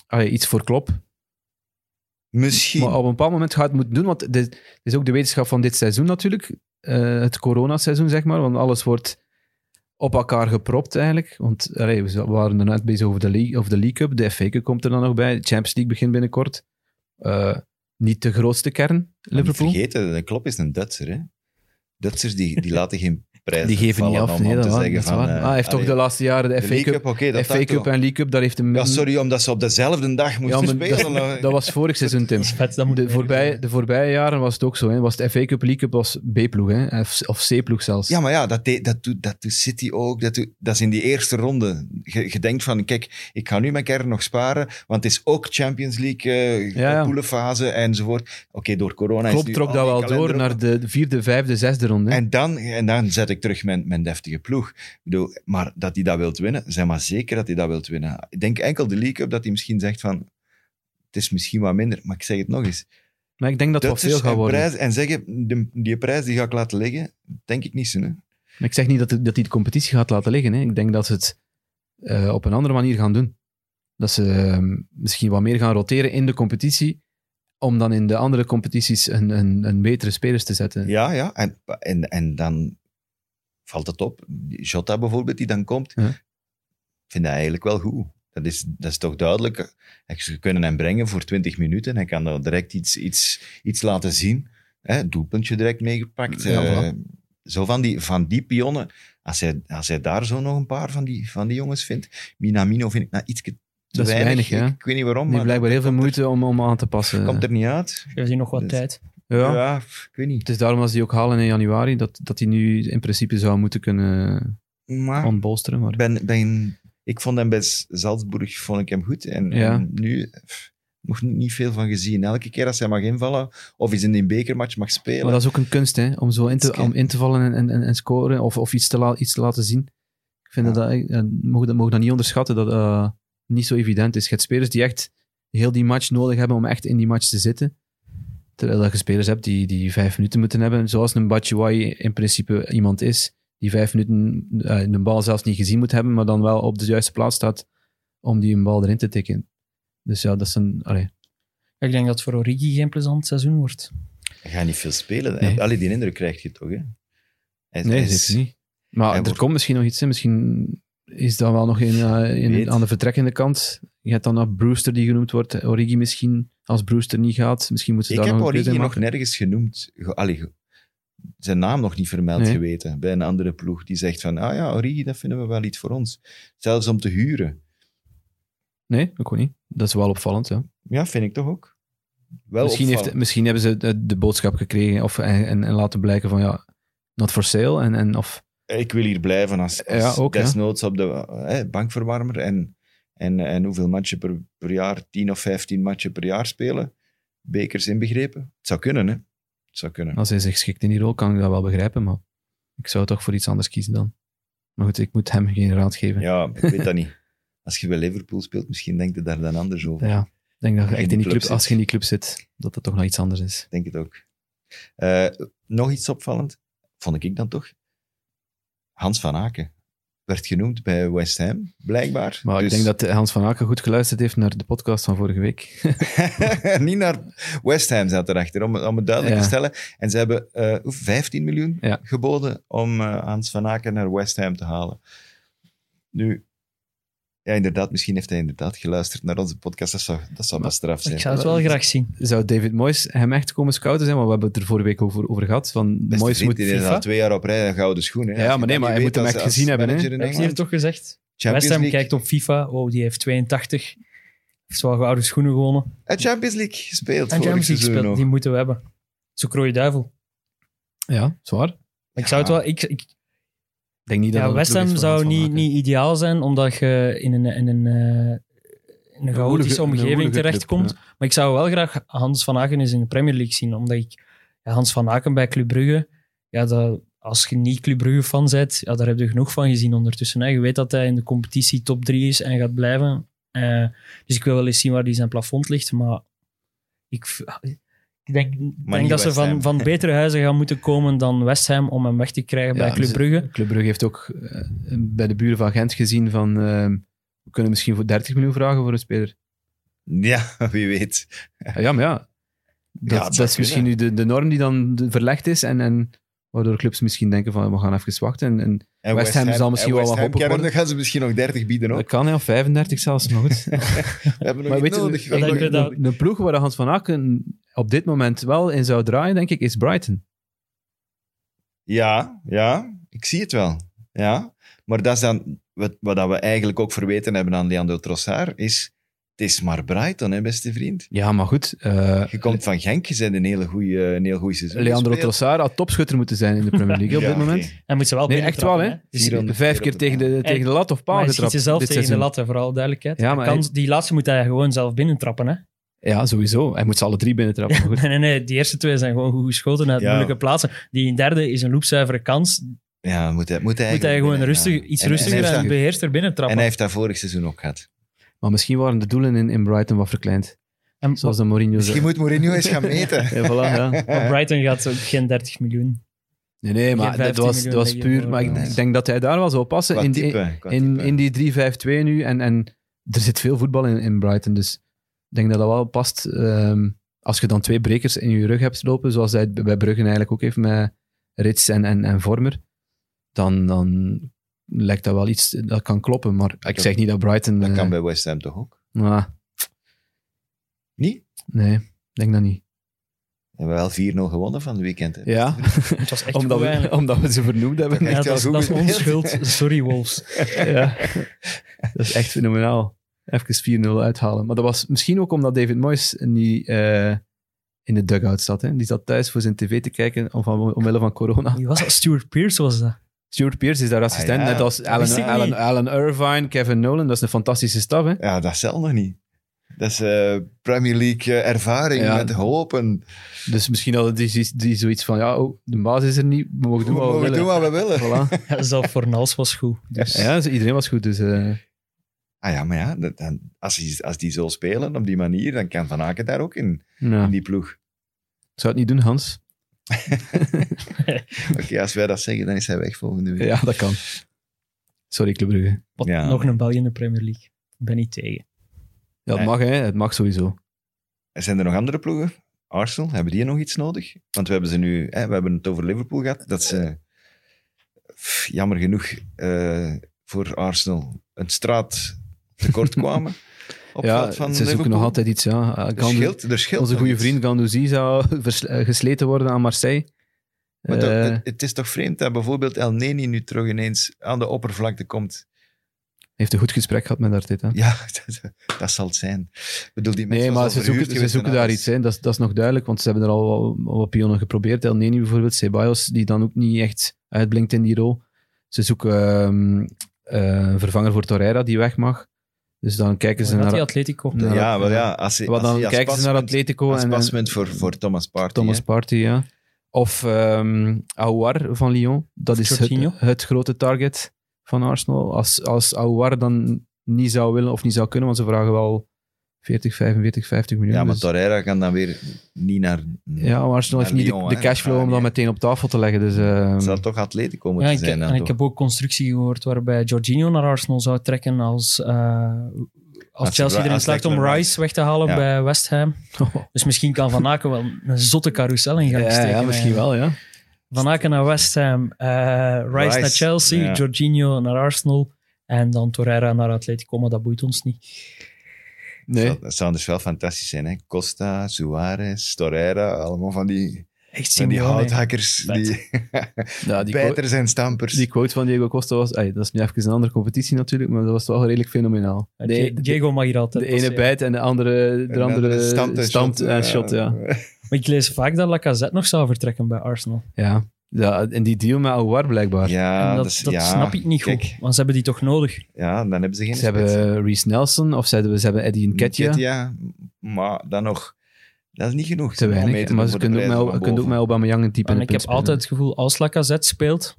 allee, iets voor Klopp.
Misschien.
Maar op een bepaald moment gaat het moeten doen, want dit is ook de wetenschap van dit seizoen natuurlijk. Eh, het coronaseizoen, zeg maar. Want alles wordt op elkaar gepropt eigenlijk. Want allee, we waren er net bezig over de, League, over de League Cup. De FA Cup komt er dan nog bij. De Champions League begint binnenkort. Eh, niet de grootste kern, Liverpool.
Niet vergeten, de Klopp is een Duitser. Hè? Duitsers die, die laten geen prijs
Die geven niet af.
om,
Nee,
om
dat,
te
waar,
zeggen
dat is
van...
waar.
eh,
ah, hij heeft toch de laatste jaren de,
de
FA Cup,
oké, dat
FA Cup en League Cup, daar heeft hem...
Ja, sorry, omdat ze op dezelfde dag
Ja,
moesten
maar
spelen.
dat, dat was vorig seizoen, Tim.
Dat is vet, dat moet
De
zijn.
de voorbije jaren was het ook zo. Hè. Was het FA Cup, League Cup was B-ploeg. hè. Of, of C-ploeg zelfs.
Ja, maar ja, dat, dat, doet, dat doet City ook. Dat, doet- dat is in die eerste ronde. Je, je denkt van, kijk, ik ga nu mijn kern nog sparen, want het is ook Champions League, eh
Ja, ja.
poelenfase enzovoort. Oké, door corona
Klopt
is nu
trok dat wel door naar de vierde, vijfde, zesde ronde.
En dan, en dan zet ik terug mijn, mijn deftige ploeg. Ik bedoel, maar dat hij dat wilt winnen, zeg maar zeker dat hij dat wilt winnen. Ik denk enkel de League Cup dat hij misschien zegt van, het is misschien wat minder, maar ik zeg het nog eens.
maar ik denk dat het veel gaat
en,
worden.
prijs, en zeggen, de, die prijs die ga ik laten liggen, denk ik niet zo. Hè?
Maar ik zeg niet dat, het- dat hij de competitie gaat laten liggen. Hè. Ik denk dat ze het eh, op een andere manier gaan doen. Dat ze eh, misschien wat meer gaan roteren in de competitie, om dan in de andere competities een, een, een betere spelers te zetten.
Ja, ja. En, en, en dan valt het op. Jota bijvoorbeeld, die dan komt,
Ja.
ik vind dat eigenlijk wel goed. Dat is, dat is toch duidelijk. Ze kunnen hem brengen voor 20 minuten. Hij kan dan direct iets, iets, iets laten zien. Hè, doelpuntje direct meegepakt.
Ja,
Eh, zo van die, van die pionnen. Als hij, als hij daar zo nog een paar van die, van die jongens vindt. Minamino vind ik nou iets te
Dat is
weinig. Ik, ik weet niet waarom,
Die
maar
blijkbaar heel veel moeite om, om aan te passen.
Komt er niet uit.
We zien nog wat
Dus-
tijd.
Ja.
Ja, ik weet niet.
Het is daarom dat ze die ook halen in januari, dat, dat hij nu in principe zou moeten kunnen
Maar
ontbolsteren. Maar...
ben, ben, ik vond hem bij Salzburg vond ik hem goed. En,
Ja.
en nu pff, nog niet, veel van gezien. Elke keer als hij mag invallen of eens in een bekermatch mag spelen.
Maar dat is ook een kunst, hè, om zo in te, om in te vallen en, en, en- en scoren, of, of iets, te la- iets te laten zien. Ik vind
Ja.
dat, dat, eh, mogen dat, mogen dat niet onderschatten, dat eh, niet zo evident is. Je hebt spelers die echt heel die match nodig hebben om echt in die match te zitten. Terwijl dat je spelers hebt die, die vijf minuten moeten hebben, zoals een Batshuayi in principe iemand is, die vijf minuten eh, de bal zelfs niet gezien moet hebben, maar dan wel op de juiste plaats staat om die een bal erin te tikken. Dus ja, dat is een... Allee,
Ik denk dat het voor Origi geen plezant seizoen wordt.
Hij gaat niet veel spelen.
Nee.
Allee, die indruk krijg je toch, hè? Hij,
nee,
hij is-
zeker niet. Maar
hij
er
wordt-
komt misschien nog iets in. Misschien is dat wel nog in, eh, in- aan de vertrekkende kant. Je hebt dan nog Brewster die genoemd wordt. Origi misschien, als Brewster niet gaat. Misschien moeten ze
Ik
daar
heb
nog een keuze
Origi nog nergens genoemd. ge- allee, zijn naam nog niet vermeld
Nee.
geweten bij een andere ploeg die zegt van, ah ja, Origi, dat vinden we wel iets voor ons. Zelfs om te huren.
Nee, ik ook niet. Dat is wel opvallend. Ja.
Ja, vind ik toch ook. Wel
Misschien, heeft, misschien hebben ze de, de boodschap gekregen of, en, en, en laten blijken van ja, not for sale. En, en of,
Ik wil hier blijven als, als
Ja, ook, ja.
desnoods op de eh, bankverwarmer en, en, en hoeveel matchen per, per jaar, 10 of 15 matchen per jaar spelen. Bekers inbegrepen. Het zou kunnen, hè. Het zou kunnen.
als hij zich schikt in die rol, kan ik dat wel begrijpen. Maar ik zou toch voor iets anders kiezen dan. Maar goed, ik moet hem geen raad geven.
Ja, ik weet dat niet. Als je bij Liverpool speelt, misschien denk je daar dan anders over.
Ja, ik denk dat je echt
in die club
club, als je in die club zit, dat dat toch nog iets anders is.
Ik denk het ook. Eh, nog iets opvallend, vond ik dan toch. Hans van Aken werd genoemd bij West Ham, blijkbaar.
Maar
Dus-
ik denk dat Hans van Aken goed geluisterd heeft naar de podcast van vorige week.
niet naar West Ham zat erachter, om, om het duidelijk
Ja.
te stellen. En ze hebben eh, hoe, 15 miljoen
Ja.
geboden om eh, Hans van Aken naar West Ham te halen. Nu, ja, inderdaad, misschien heeft hij inderdaad geluisterd naar onze podcast. Dat zou, dat zou best straf zijn.
Ik zou het wel graag zien.
Zou David Moyes hem echt komen scouten zijn? Want we hebben het er vorige week over, over gehad. Van
Beste
Moyes
vriend,
moet FIFA.
al twee jaar op rij een gouden schoen. Hè.
Ja, maar nee, maar hij moet hem echt gezien hebben, hè.
Heb je hier
Engeland.
toch gezegd?
Champions
West Ham
League.
kijkt op FIFA. Oh, die heeft 82. Heeft wel gouden schoenen gewonnen.
En Champions League gespeeld
En Champions League
nog.
Die moeten we hebben. Zo rode duivel.
Ja, zwaar.
Ik zou het wel... Ik
denk niet dat
ja,
dat
West Ham zou niet, niet ideaal zijn, omdat je in een, in een, eh, in een chaotische omgeving terechtkomt.
club,
Maar ik zou wel graag Hans van Aken eens in de Premier League zien, omdat ik ja, Hans van Aken bij Club Brugge, ja, dat, als je niet Club Brugge fan bent, ja, daar heb je genoeg van gezien ondertussen. Hè. Je weet dat hij in de competitie top 3 is en gaat blijven. Eh, dus ik wil wel eens zien waar die zijn plafond ligt, maar ik, ik denk, denk dat ze van, van betere huizen gaan moeten komen dan West Ham om hem weg te krijgen bij Club
ze-
Brugge.
Club Brugge heeft ook eh, bij de buren van Gent gezien van... eh, we kunnen misschien voor 30 miljoen vragen voor een speler.
Ja, wie weet.
Ja, maar ja. Dat,
Ja,
dat is misschien nu de, de norm die dan verlegd is en, en waardoor clubs misschien denken van we gaan even wachten. En, en
En
West Ham zal misschien
en
wel wat
kennen,
worden.
Dan gaan ze misschien nog 30 bieden ook.
dat kan, ja, 35 zelfs, maar goed.
We hebben nog
maar weet
nodig.
je,
nog-
dat-
de ploeg waar Hans van Aken op dit moment wel in zou draaien, denk ik, is Brighton.
Ja, ja, ik zie het wel. Ja, maar dat is dan wat, wat dat we eigenlijk ook verweten hebben aan Leandro Trossard, is het is maar Brighton, hè, beste vriend.
Ja, maar goed. eh,
Je komt van Genk, je bent een hele goede een heel goeie seizoen
Leandro. Trossard had topschutter moeten zijn in de Premier League op dit moment.
Hij moet ze wel
Nee, echt wel, hè. Dus
400
vijf
keer
tegen de, tegen de lat of paal
Maar hij
getrapt
ze zelf tegen de
seizoen.
lat, hè, voor alle duidelijkheid.
Ja,
Hij
maar
kan-
hij-
Die laatste moet hij gewoon zelf binnentrappen. Hè?
Ja, sowieso. Hij moet ze alle drie binnentrappen. maar goed.
Nee, nee, nee. Die eerste twee zijn gewoon goed geschoten uit
Ja.
moeilijke plaatsen. Die derde is een loopzuivere kans.
Ja, moet hij, moet hij,
Moet hij gewoon rustig,
ja.
iets
En- en
rustiger
hij
en,
heeft dat-
beheerster
En
binnentrappen.
hij heeft dat vorig seizoen ook gehad.
Maar misschien waren de doelen in, in Brighton wat verkleind.
En-
Zoals de Mourinho
Misschien
zei.
moet Mourinho eens gaan meten.
Ja, voilà, ja.
maar Brighton gaat ook geen 30 miljoen.
Nee, nee, maar dat
15
was, dat was puur... Maar ik,
eh,
ik denk dat hij daar wel zou passen.
Qua
In,
type.
in, in, die 3-5-2 nu. En, en er zit veel voetbal in, in Brighton. Dus ik denk dat dat wel past. Ehm, als je dan twee brekers in je rug hebt lopen, zoals hij bij Bruggen eigenlijk ook heeft met Rits en, en, en Vormer, dan, dan lijkt dat wel iets dat kan kloppen. Maar ik zeg niet dat Brighton...
Dat
eh,
kan bij West Ham toch ook?
nou,
Niet?
nee, ik denk dat niet.
We hebben wel 4-0 gewonnen van het weekend. Hè.
Ja,
Het was echt
omdat
goed
we, omdat we ze vernoemd hebben.
Ja, dat, dat is onze schuld. Sorry, Wolves.
ja. Dat is echt fenomenaal. Even 4-0 uithalen. Maar dat was misschien ook omdat David Moyes niet eh, in de dugout zat. Hè. Die zat thuis voor zijn tv te kijken om, van, omwille van corona.
Wie was dat? Stuart Pearce was dat.
Stuart Pearce is daar assistent,
Ah, ja.
net als Alan, Alan. Alan Irvine, Kevin Nolan. Dat is een fantastische staf. Hè.
Ja, dat zelf nog niet. Dat is eh, Premier League eh, ervaring
Ja.
met hopen.
Dus misschien hadden die, die zoiets van, ja, oh, de baas is er niet, we mogen doen
We
wat we
mogen doen wat we willen.
Voilà.
Ja, zelf voor Nals was goed. Dus.
Ja, dus iedereen was goed. Dus, eh,
Ah ja, maar ja, dat- dan, als, die, als die zo spelen op die manier, dan kan Van Aken daar ook in,
ja.
in die ploeg.
Zou het niet doen, Hans?
Oké, als wij dat zeggen, dan is hij weg volgende week.
Ja, dat kan. Sorry, Club Brugge.
Wat,
Ja.
Nog een België in de Premier League. Ik ben niet tegen.
Ja, het
Nee.
mag, hè. Het mag sowieso.
Zijn er nog andere ploegen? Arsenal, hebben die nog iets nodig? Want we hebben ze nu, hè, we hebben het over Liverpool gehad, dat ze, pff, jammer genoeg, eh, voor Arsenal een straat tekort kwamen. Op
ja,
van
ze zoeken nog altijd iets, ja.
Er
Gandu-
scheelt, er scheelt
onze goede vriend Gandouzi zou eh, gesleten worden aan Marseille.
Maar dat-
Eh,
het, het is toch vreemd dat bijvoorbeeld El Neni nu terug ineens aan de oppervlakte komt.
heeft een goed gesprek gehad met Arteta.
Ja, dat, dat zal het zijn. Ik bedoel, die
Nee, maar ze zoeken, ze zoeken
en
daar iets. Hè. Dat, is- dat is nog duidelijk, want ze hebben er al wat pionnen geprobeerd. El Neni bijvoorbeeld, Ceballos, die dan ook niet echt uitblinkt in die rol. Ze zoeken ehm, eh, een vervanger voor Torreira, die weg mag. Dus dan kijken ze naar...
die Atletico?
naar-
Ja, wel ja. Als, als
dan
als
kijken ze naar Atletico
Als
en, en
paspunt voor, voor Thomas Partey.
Thomas. Partey, ja. Of ehm Aouar van Lyon. Dat is het, het grote target van Arsenal. Als, als Aouar dan niet zou willen of niet zou kunnen, want ze vragen wel 40, 45, 50 miljoen.
Ja, maar
dus-
Torreira kan dan weer niet naar...
Ja, maar Arsenal heeft niet
Lyon,
de, cashflow
Ah,
om dat
nee.
meteen op tafel te leggen. Dus, ehm,
Het zou toch Atletico
Ja,
moeten
ik,
zijn dan
en ik heb ook constructie gehoord waarbij Jorginho naar Arsenal zou trekken als, eh, als
Als
Chelsea
Ri-
erin slaagt om
Rice.
Weg te halen
Ja.
bij West Ham. Dus misschien kan Van Aken wel een zotte carousel in gaan
ja,
steken.
ja, misschien wel, ja.
Van Aken naar West Ham, eh, Rice,
Rice,
naar Chelsea,
ja.
Jorginho naar Arsenal en dan Torreira naar Atletico, maar dat boeit ons niet.
Nee.
Dat, dat zou dus wel fantastisch zijn, hè? Costa, Suarez, Torreira, allemaal van die,
Echt
van die houthakkers, die
Ja, die, quote,
bijters en stampers.
die quote van Diego Costa was... dat is nu even een andere competitie natuurlijk, maar dat was wel redelijk fenomenaal.
Ja,
De,
Diego mag hier altijd
de ene
passeren.
bijt en de andere,
En
de andere
stampt en
stampt
shot,
en shot, ja.
Maar ik lees vaak dat Lacazette nog zou vertrekken bij Arsenal.
Ja. Ja, en die deal met Aouar blijkbaar.
Ja,
en dat,
dus-
dat
ja,
snap ik niet goed,
kijk,
want ze hebben die toch nodig.
Ja, dan hebben ze geen
Ze hebben Reece Nelson of ze hebben, ze hebben Eddie Nketiah.
Nketiah, maar dan nog... Dat is niet genoeg.
Te
om mee
weinig,
te
maar
doen
ze
voor de
kunnen ook,
prijzen
met,
van
kunnen ook met
boven.
Aubameyang een type in
En ik heb
punt spelen.
altijd het gevoel, als Lacazette speelt,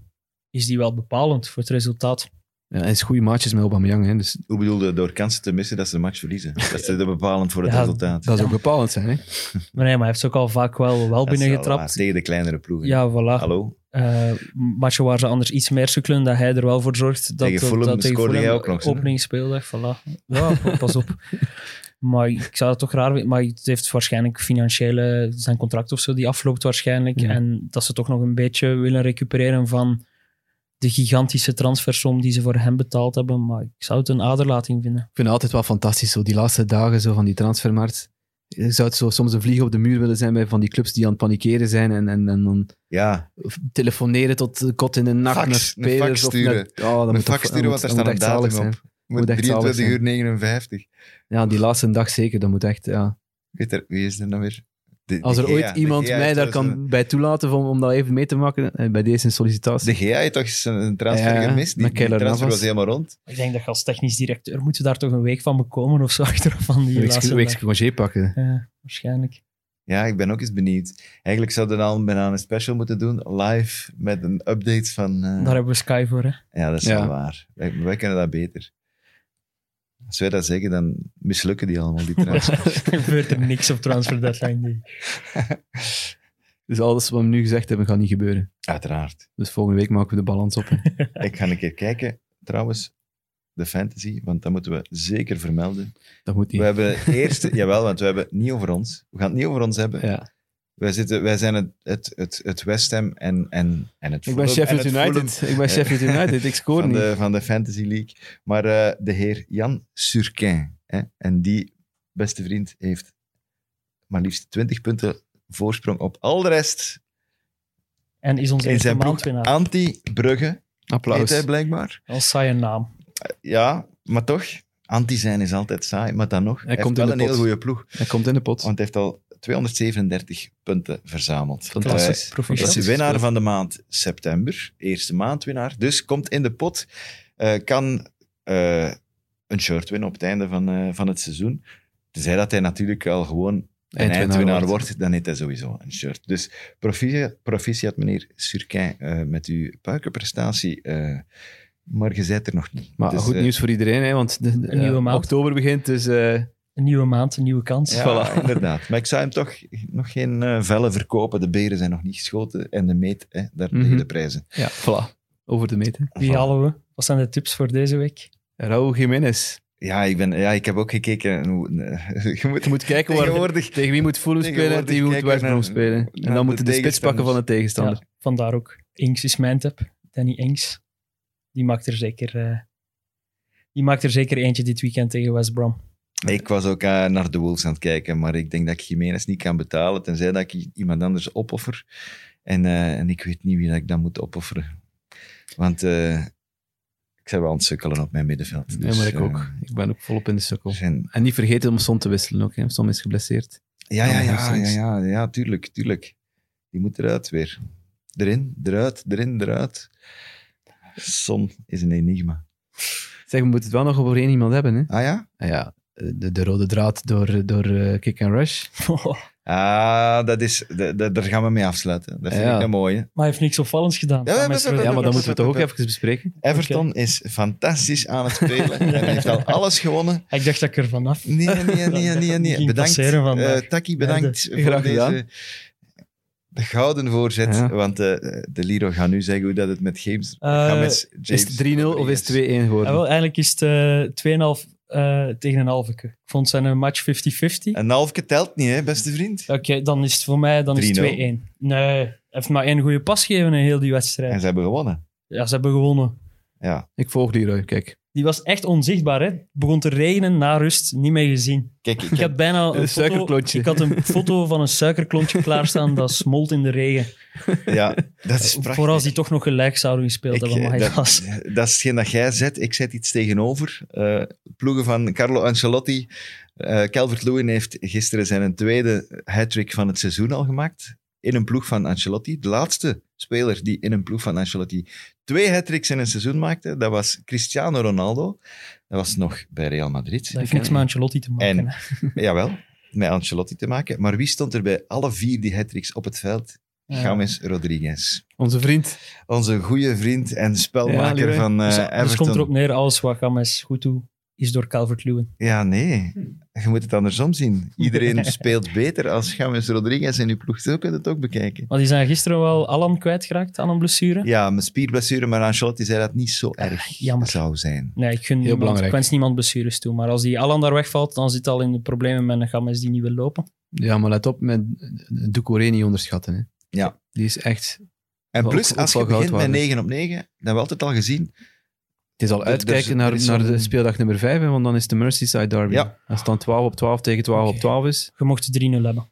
is die wel bepalend voor het resultaat.
Ja, hij is goede maatjes met Aubameyang, hè, dus
Hoe bedoelde door kansen te missen dat ze de match verliezen? Dat is bepalend voor het
Ja,
resultaat.
dat is ook bepalend zijn. Hè?
Maar nee, maar hij heeft ze ook al vaak wel, wel binnengetrapt.
Tegen de kleinere ploegen.
Ja, voilà.
Hallo?
Eh matchen waar ze anders iets meer sukkelen, dat hij er wel voor zorgt dat
Tegen
dat-
Fulham
dat tegen
scoorde
Fulham
jij ook nog,
openingsspeeldag, voilà. Ja, pas op. Maar ik zou het toch raar vinden. Maar het heeft waarschijnlijk financiële... Zijn contract of zo, die afloopt waarschijnlijk.
Ja.
En dat ze toch nog een beetje willen recupereren van de gigantische transfersom die ze voor hem betaald hebben. Maar ik zou het een aderlating vinden.
Ik vind het altijd wel fantastisch, zo die laatste dagen zo van die transfermarkt. Je zou het zo soms een vlieg op de muur willen zijn bij van die clubs die aan het panikeren zijn en, en, en dan
Ja,
telefoneren tot de kot in de nacht
Fax,
naar
een
spelers.
fax
of
sturen.
net- oh, dat
een fax sturen, want er
dat
staat een datum
zijn.
op. Moet
Moet echt zalig
23 uur
zijn.
59.
Ja, die laatste dag zeker, dat moet echt, ja.
Weet er, wie is er nou weer? De,
Als er ooit iemand mij daar kan bij toelaten om, om dat even mee te maken, eh, bij deze sollicitatie.
De GA heeft toch eens een een transfer
Ja,
gemist? Die, transfer
Navas.
was helemaal rond.
Ik denk dat je als technisch directeur moet je daar toch een week van bekomen of zo achteraf van die laatste
een congé pakken.
Ja, waarschijnlijk.
Ja, ik ben ook eens benieuwd. Eigenlijk zouden we dan bijna een special moeten doen, live, met een update van... eh,
Daar hebben we Sky voor, hè.
Ja, dat is
Ja.
wel waar. Wij, wij kunnen dat beter. Als wij dat zeggen, dan mislukken die allemaal, die transfers.
er gebeurt er niks op transfer deadline day.
Dus alles wat we nu gezegd hebben, gaat niet gebeuren.
Uiteraard.
Dus volgende week maken we de balans op.
Ik ga een keer kijken, trouwens, de fantasy, want dat moeten we zeker vermelden.
Dat moet niet.
We hebben eerst, jawel, want we hebben het niet over ons. We gaan het niet over ons hebben.
Ja.
Wij, zitten, wij zijn het, het, het, het West Ham en, en, en het
Ik ben Sheffield United.
Fulham
Ik ben Sheffield United. Ik scoor
van
niet.
de, van de Fantasy League. Maar eh, de heer Jan Surquin, hè, en die beste vriend heeft maar liefst 20 punten voorsprong op al de rest
En is onze eerste maandwinnaar.
Anti-Brugge heet
Applaus.
hij blijkbaar.
Als saaie naam.
Ja, maar toch, anti zijn is altijd saai, maar dan nog. Hij,
komt
heeft
in
wel
de
een
pot.
heel goede ploeg,
Hij komt in de pot.
want hij heeft al 237 punten verzameld.
Fantastisch.
Eh,
Klasse. Proficiat.
is winnaar van de maand september, eerste maandwinnaar. Dus komt in de pot, eh, kan eh, een shirt winnen op het einde van, eh, van het seizoen. Tenzij dat hij natuurlijk al gewoon een
Eindwinnaar
eindwinnaar
wordt.
wordt, dan heeft hij sowieso een shirt. Dus proficiat, proficiat meneer Surquin, eh, met uw puikenprestatie. eh maar je bent er nog niet.
Maar
Dus,
goed nieuws voor iedereen, hè, want de, de-
Een nieuwe maand.
oktober begint, dus eh,
Een nieuwe maand, een nieuwe kans.
Ja, inderdaad. Maar ik zou hem toch nog geen eh, vellen verkopen. De beren zijn nog niet geschoten. En de meet, hè, daar liggen
Mhm.
de prijzen.
Ja, voilà. Over de meten.
Wie halen we? Wat zijn de tips voor deze week?
Raúl Jiménez.
Ja, ik, ben, ja, ik heb ook gekeken. hoe- Je moet,
Je moet kijken waar, tegen wie moet Fulham spelen en tegen wie moet
kijken
West Brom
naar-
spelen. En dan
de
moeten de spits pakken van de tegenstander.
Ja, vandaar ook. Inks is mijn tip. Danny Inks. Die maakt er zeker, eh, die maakt er zeker eentje dit weekend tegen West Brom.
Ik was ook eh, naar de Wolves aan het kijken, maar ik denk dat ik Jiménez niet kan betalen, tenzij dat ik iemand anders opoffer. En, eh, en ik weet niet wie dat ik dan moet opofferen. Want eh, ik ben wel aan het sukkelen op mijn middenveld.
Ja,
Dus,
maar ik ook. Ik ben ook volop in de sukkel.
zijn-
En niet vergeten om Son te wisselen ook. Hè. Son is geblesseerd.
Ja, ja, ja, ja,
Anderszins.
ja, ja, tuurlijk, tuurlijk. Die moet eruit weer. Erin, eruit, erin, eruit. Son is een enigma.
Zeg, we moeten het wel nog over één iemand hebben. Hè.
Ah ja?
Ah ja, de, de rode draad door, door eh, Kick and Rush.
Ah, dat is, da- daar gaan we mee afsluiten. Dat vind
Ja.
ik een mooie.
Maar hij heeft niks opvallends gedaan.
Ja.
Ja, maar dan moeten we het toch ook even bespreken.
Everton is fantastisch aan het spelen. Hij heeft al alles gewonnen.
Ik dacht dat ik er vanaf.
Nee, nee, nee, nee, nee. Bedankt, eh, Taki, bedankt
Ja,
voor
graag
deze
gedaan.
gouden voorzet.
Ja.
Want eh, de Liro gaat nu zeggen hoe dat het met James,
Eh,
James
Is het 3-0 of is het 2-1
Ja,
geworden?
wel, eigenlijk is het eh 2,5 eh, tegen een halve. Ik vond zijn een match 50-50.
Een halfje telt niet, hè, beste vriend.
Oké, dan is het voor mij dan is het
3-0.
2-1. Nee, hij heeft maar één goede pas gegeven in heel die
En
wedstrijd.
ze hebben gewonnen.
Ja, ze hebben gewonnen.
Ja.
Ik volg Leroy, kijk.
Die was echt onzichtbaar. Hè? Het begon te regenen na rust, niet meer gezien.
Kijk, ik
Ik
heb,
had bijna een,
Een
foto,
suikerklontje.
ik had een foto van een suikerklontje klaarstaan dat smolt in de regen.
ja, dat is prachtig.
Voor als die toch nog gelijk zouden gespeeld hebben. Maar hij
dat,
was...
dat is hetgeen dat jij zet. Ik zet iets tegenover. Eh, ploegen van Carlo Ancelotti. Eh Calvert-Lewin heeft gisteren zijn tweede hat-trick van het seizoen al gemaakt. In een ploeg van Ancelotti. De laatste speler die in een ploeg van Ancelotti twee hat-tricks in een seizoen maakte, dat was Cristiano Ronaldo. Dat was nog bij Real Madrid.
Dat heeft niks met Ancelotti te maken.
En-
hè.
Jawel, met Ancelotti te maken. Maar wie stond er bij alle vier die hat-tricks op het veld?
Ja.
James Rodriguez.
Onze vriend.
Onze goede vriend en
Ja,
spelmaker van eh
Dus, dus
Everton.
komt erop neer, alles wat Games goed doet, is door Calvert-Lewin.
Ja, nee. Je moet het andersom zien. Iedereen speelt beter als James Rodriguez in uw ploeg. Zo kun je het ook bekijken.
Maar die zijn gisteren wel Alan kwijtgeraakt aan een blessure.
Ja, mijn spierblessure, maar Ancelotti zei dat het niet zo erg
jammer.
zou zijn.
Nee, ik, gun niemand,
belangrijk.
ik wens niemand blessures toe. Maar als die Alan daar wegvalt, dan zit al in de problemen met een Games die niet wil lopen.
Ja, maar let op met Doucouré niet onderschatten. Hè.
Ja.
Die is echt...
En plus, als je begint met
waard.
9 op 9, dat hebben we altijd al gezien.
Het is al
Er- er
uitkijken
er
naar,
is
naar de speeldag nummer 5, hè, want dan is de Merseyside derby.
Ja.
Als het dan 12 op 12 tegen 12 op
Oké.
12 is.
Je mocht 3-0 hebben.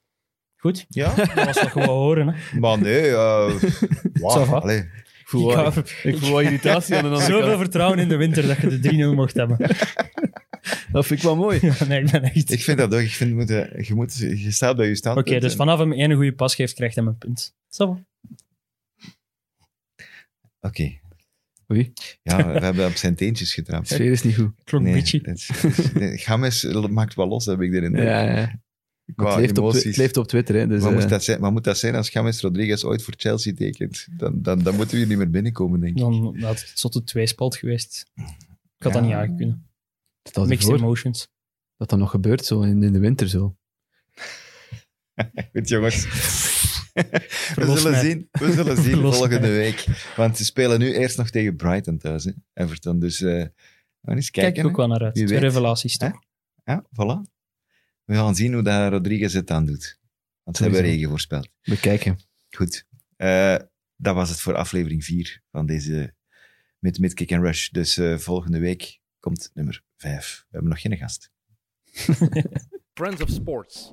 Goed?
Ja,
Dat was wat je wou horen. Hè?
maar nee. eh
Ça va.
wow, allee.
Ik voel,
Ik
ik voel wel irritatie aan de andere
Zoveel
kant.
vertrouwen in de winter dat je de 3-0 mocht hebben.
Dat vind ik wel mooi.
Ja, nee, ik ben echt...
Ik vind dat ook. Ik vind, je, moet, eh, je, moet, je staat bij je
Oké,
standpunt.
dus
en-
vanaf hem één goede pas geeft, krijgt hij een punt. Zo.
Oké.
Oei,
Ja, we hebben op zijn teentjes
de
getrapt.
sfeer is niet goed.
Klonk
Nee,
bitchy.
dat is- dat is- nee, James maakt wel los, heb ik erin.
Ja, ja, het, leeft op, het leeft op Twitter. Hè, dus,
wat,
eh,
moet dat zijn, wat moet dat zijn als James Rodriguez ooit voor Chelsea tekent? Dan, dan, dan moeten we hier niet meer binnenkomen, denk ik.
Dan had het zotte tweespalt geweest. Ik had
Ja.
dat niet aankunnen.
je
Mixed
voor
emotions.
dat dat nog gebeurt zo in, in de winter. Zo.
Goed, jongens. We zullen
mij.
zien, we zullen zien
Verlos
volgende
mij.
week. Want ze spelen nu eerst nog tegen Brighton thuis, hè, Everton. Dus eh, we gaan eens
Kijk
kijken.
ik ook wel naar uit. Twee revelaties toch?
Ja, voilà. We gaan zien hoe dat Rodriguez het aan doet. Want ze hebben regen voorspeld.
Bekijken.
Goed. Eh, dat was het voor aflevering 4 van deze met, met Kick and Rush. Dus eh, volgende week komt nummer 5. We hebben nog geen gast.
Friends of Sports.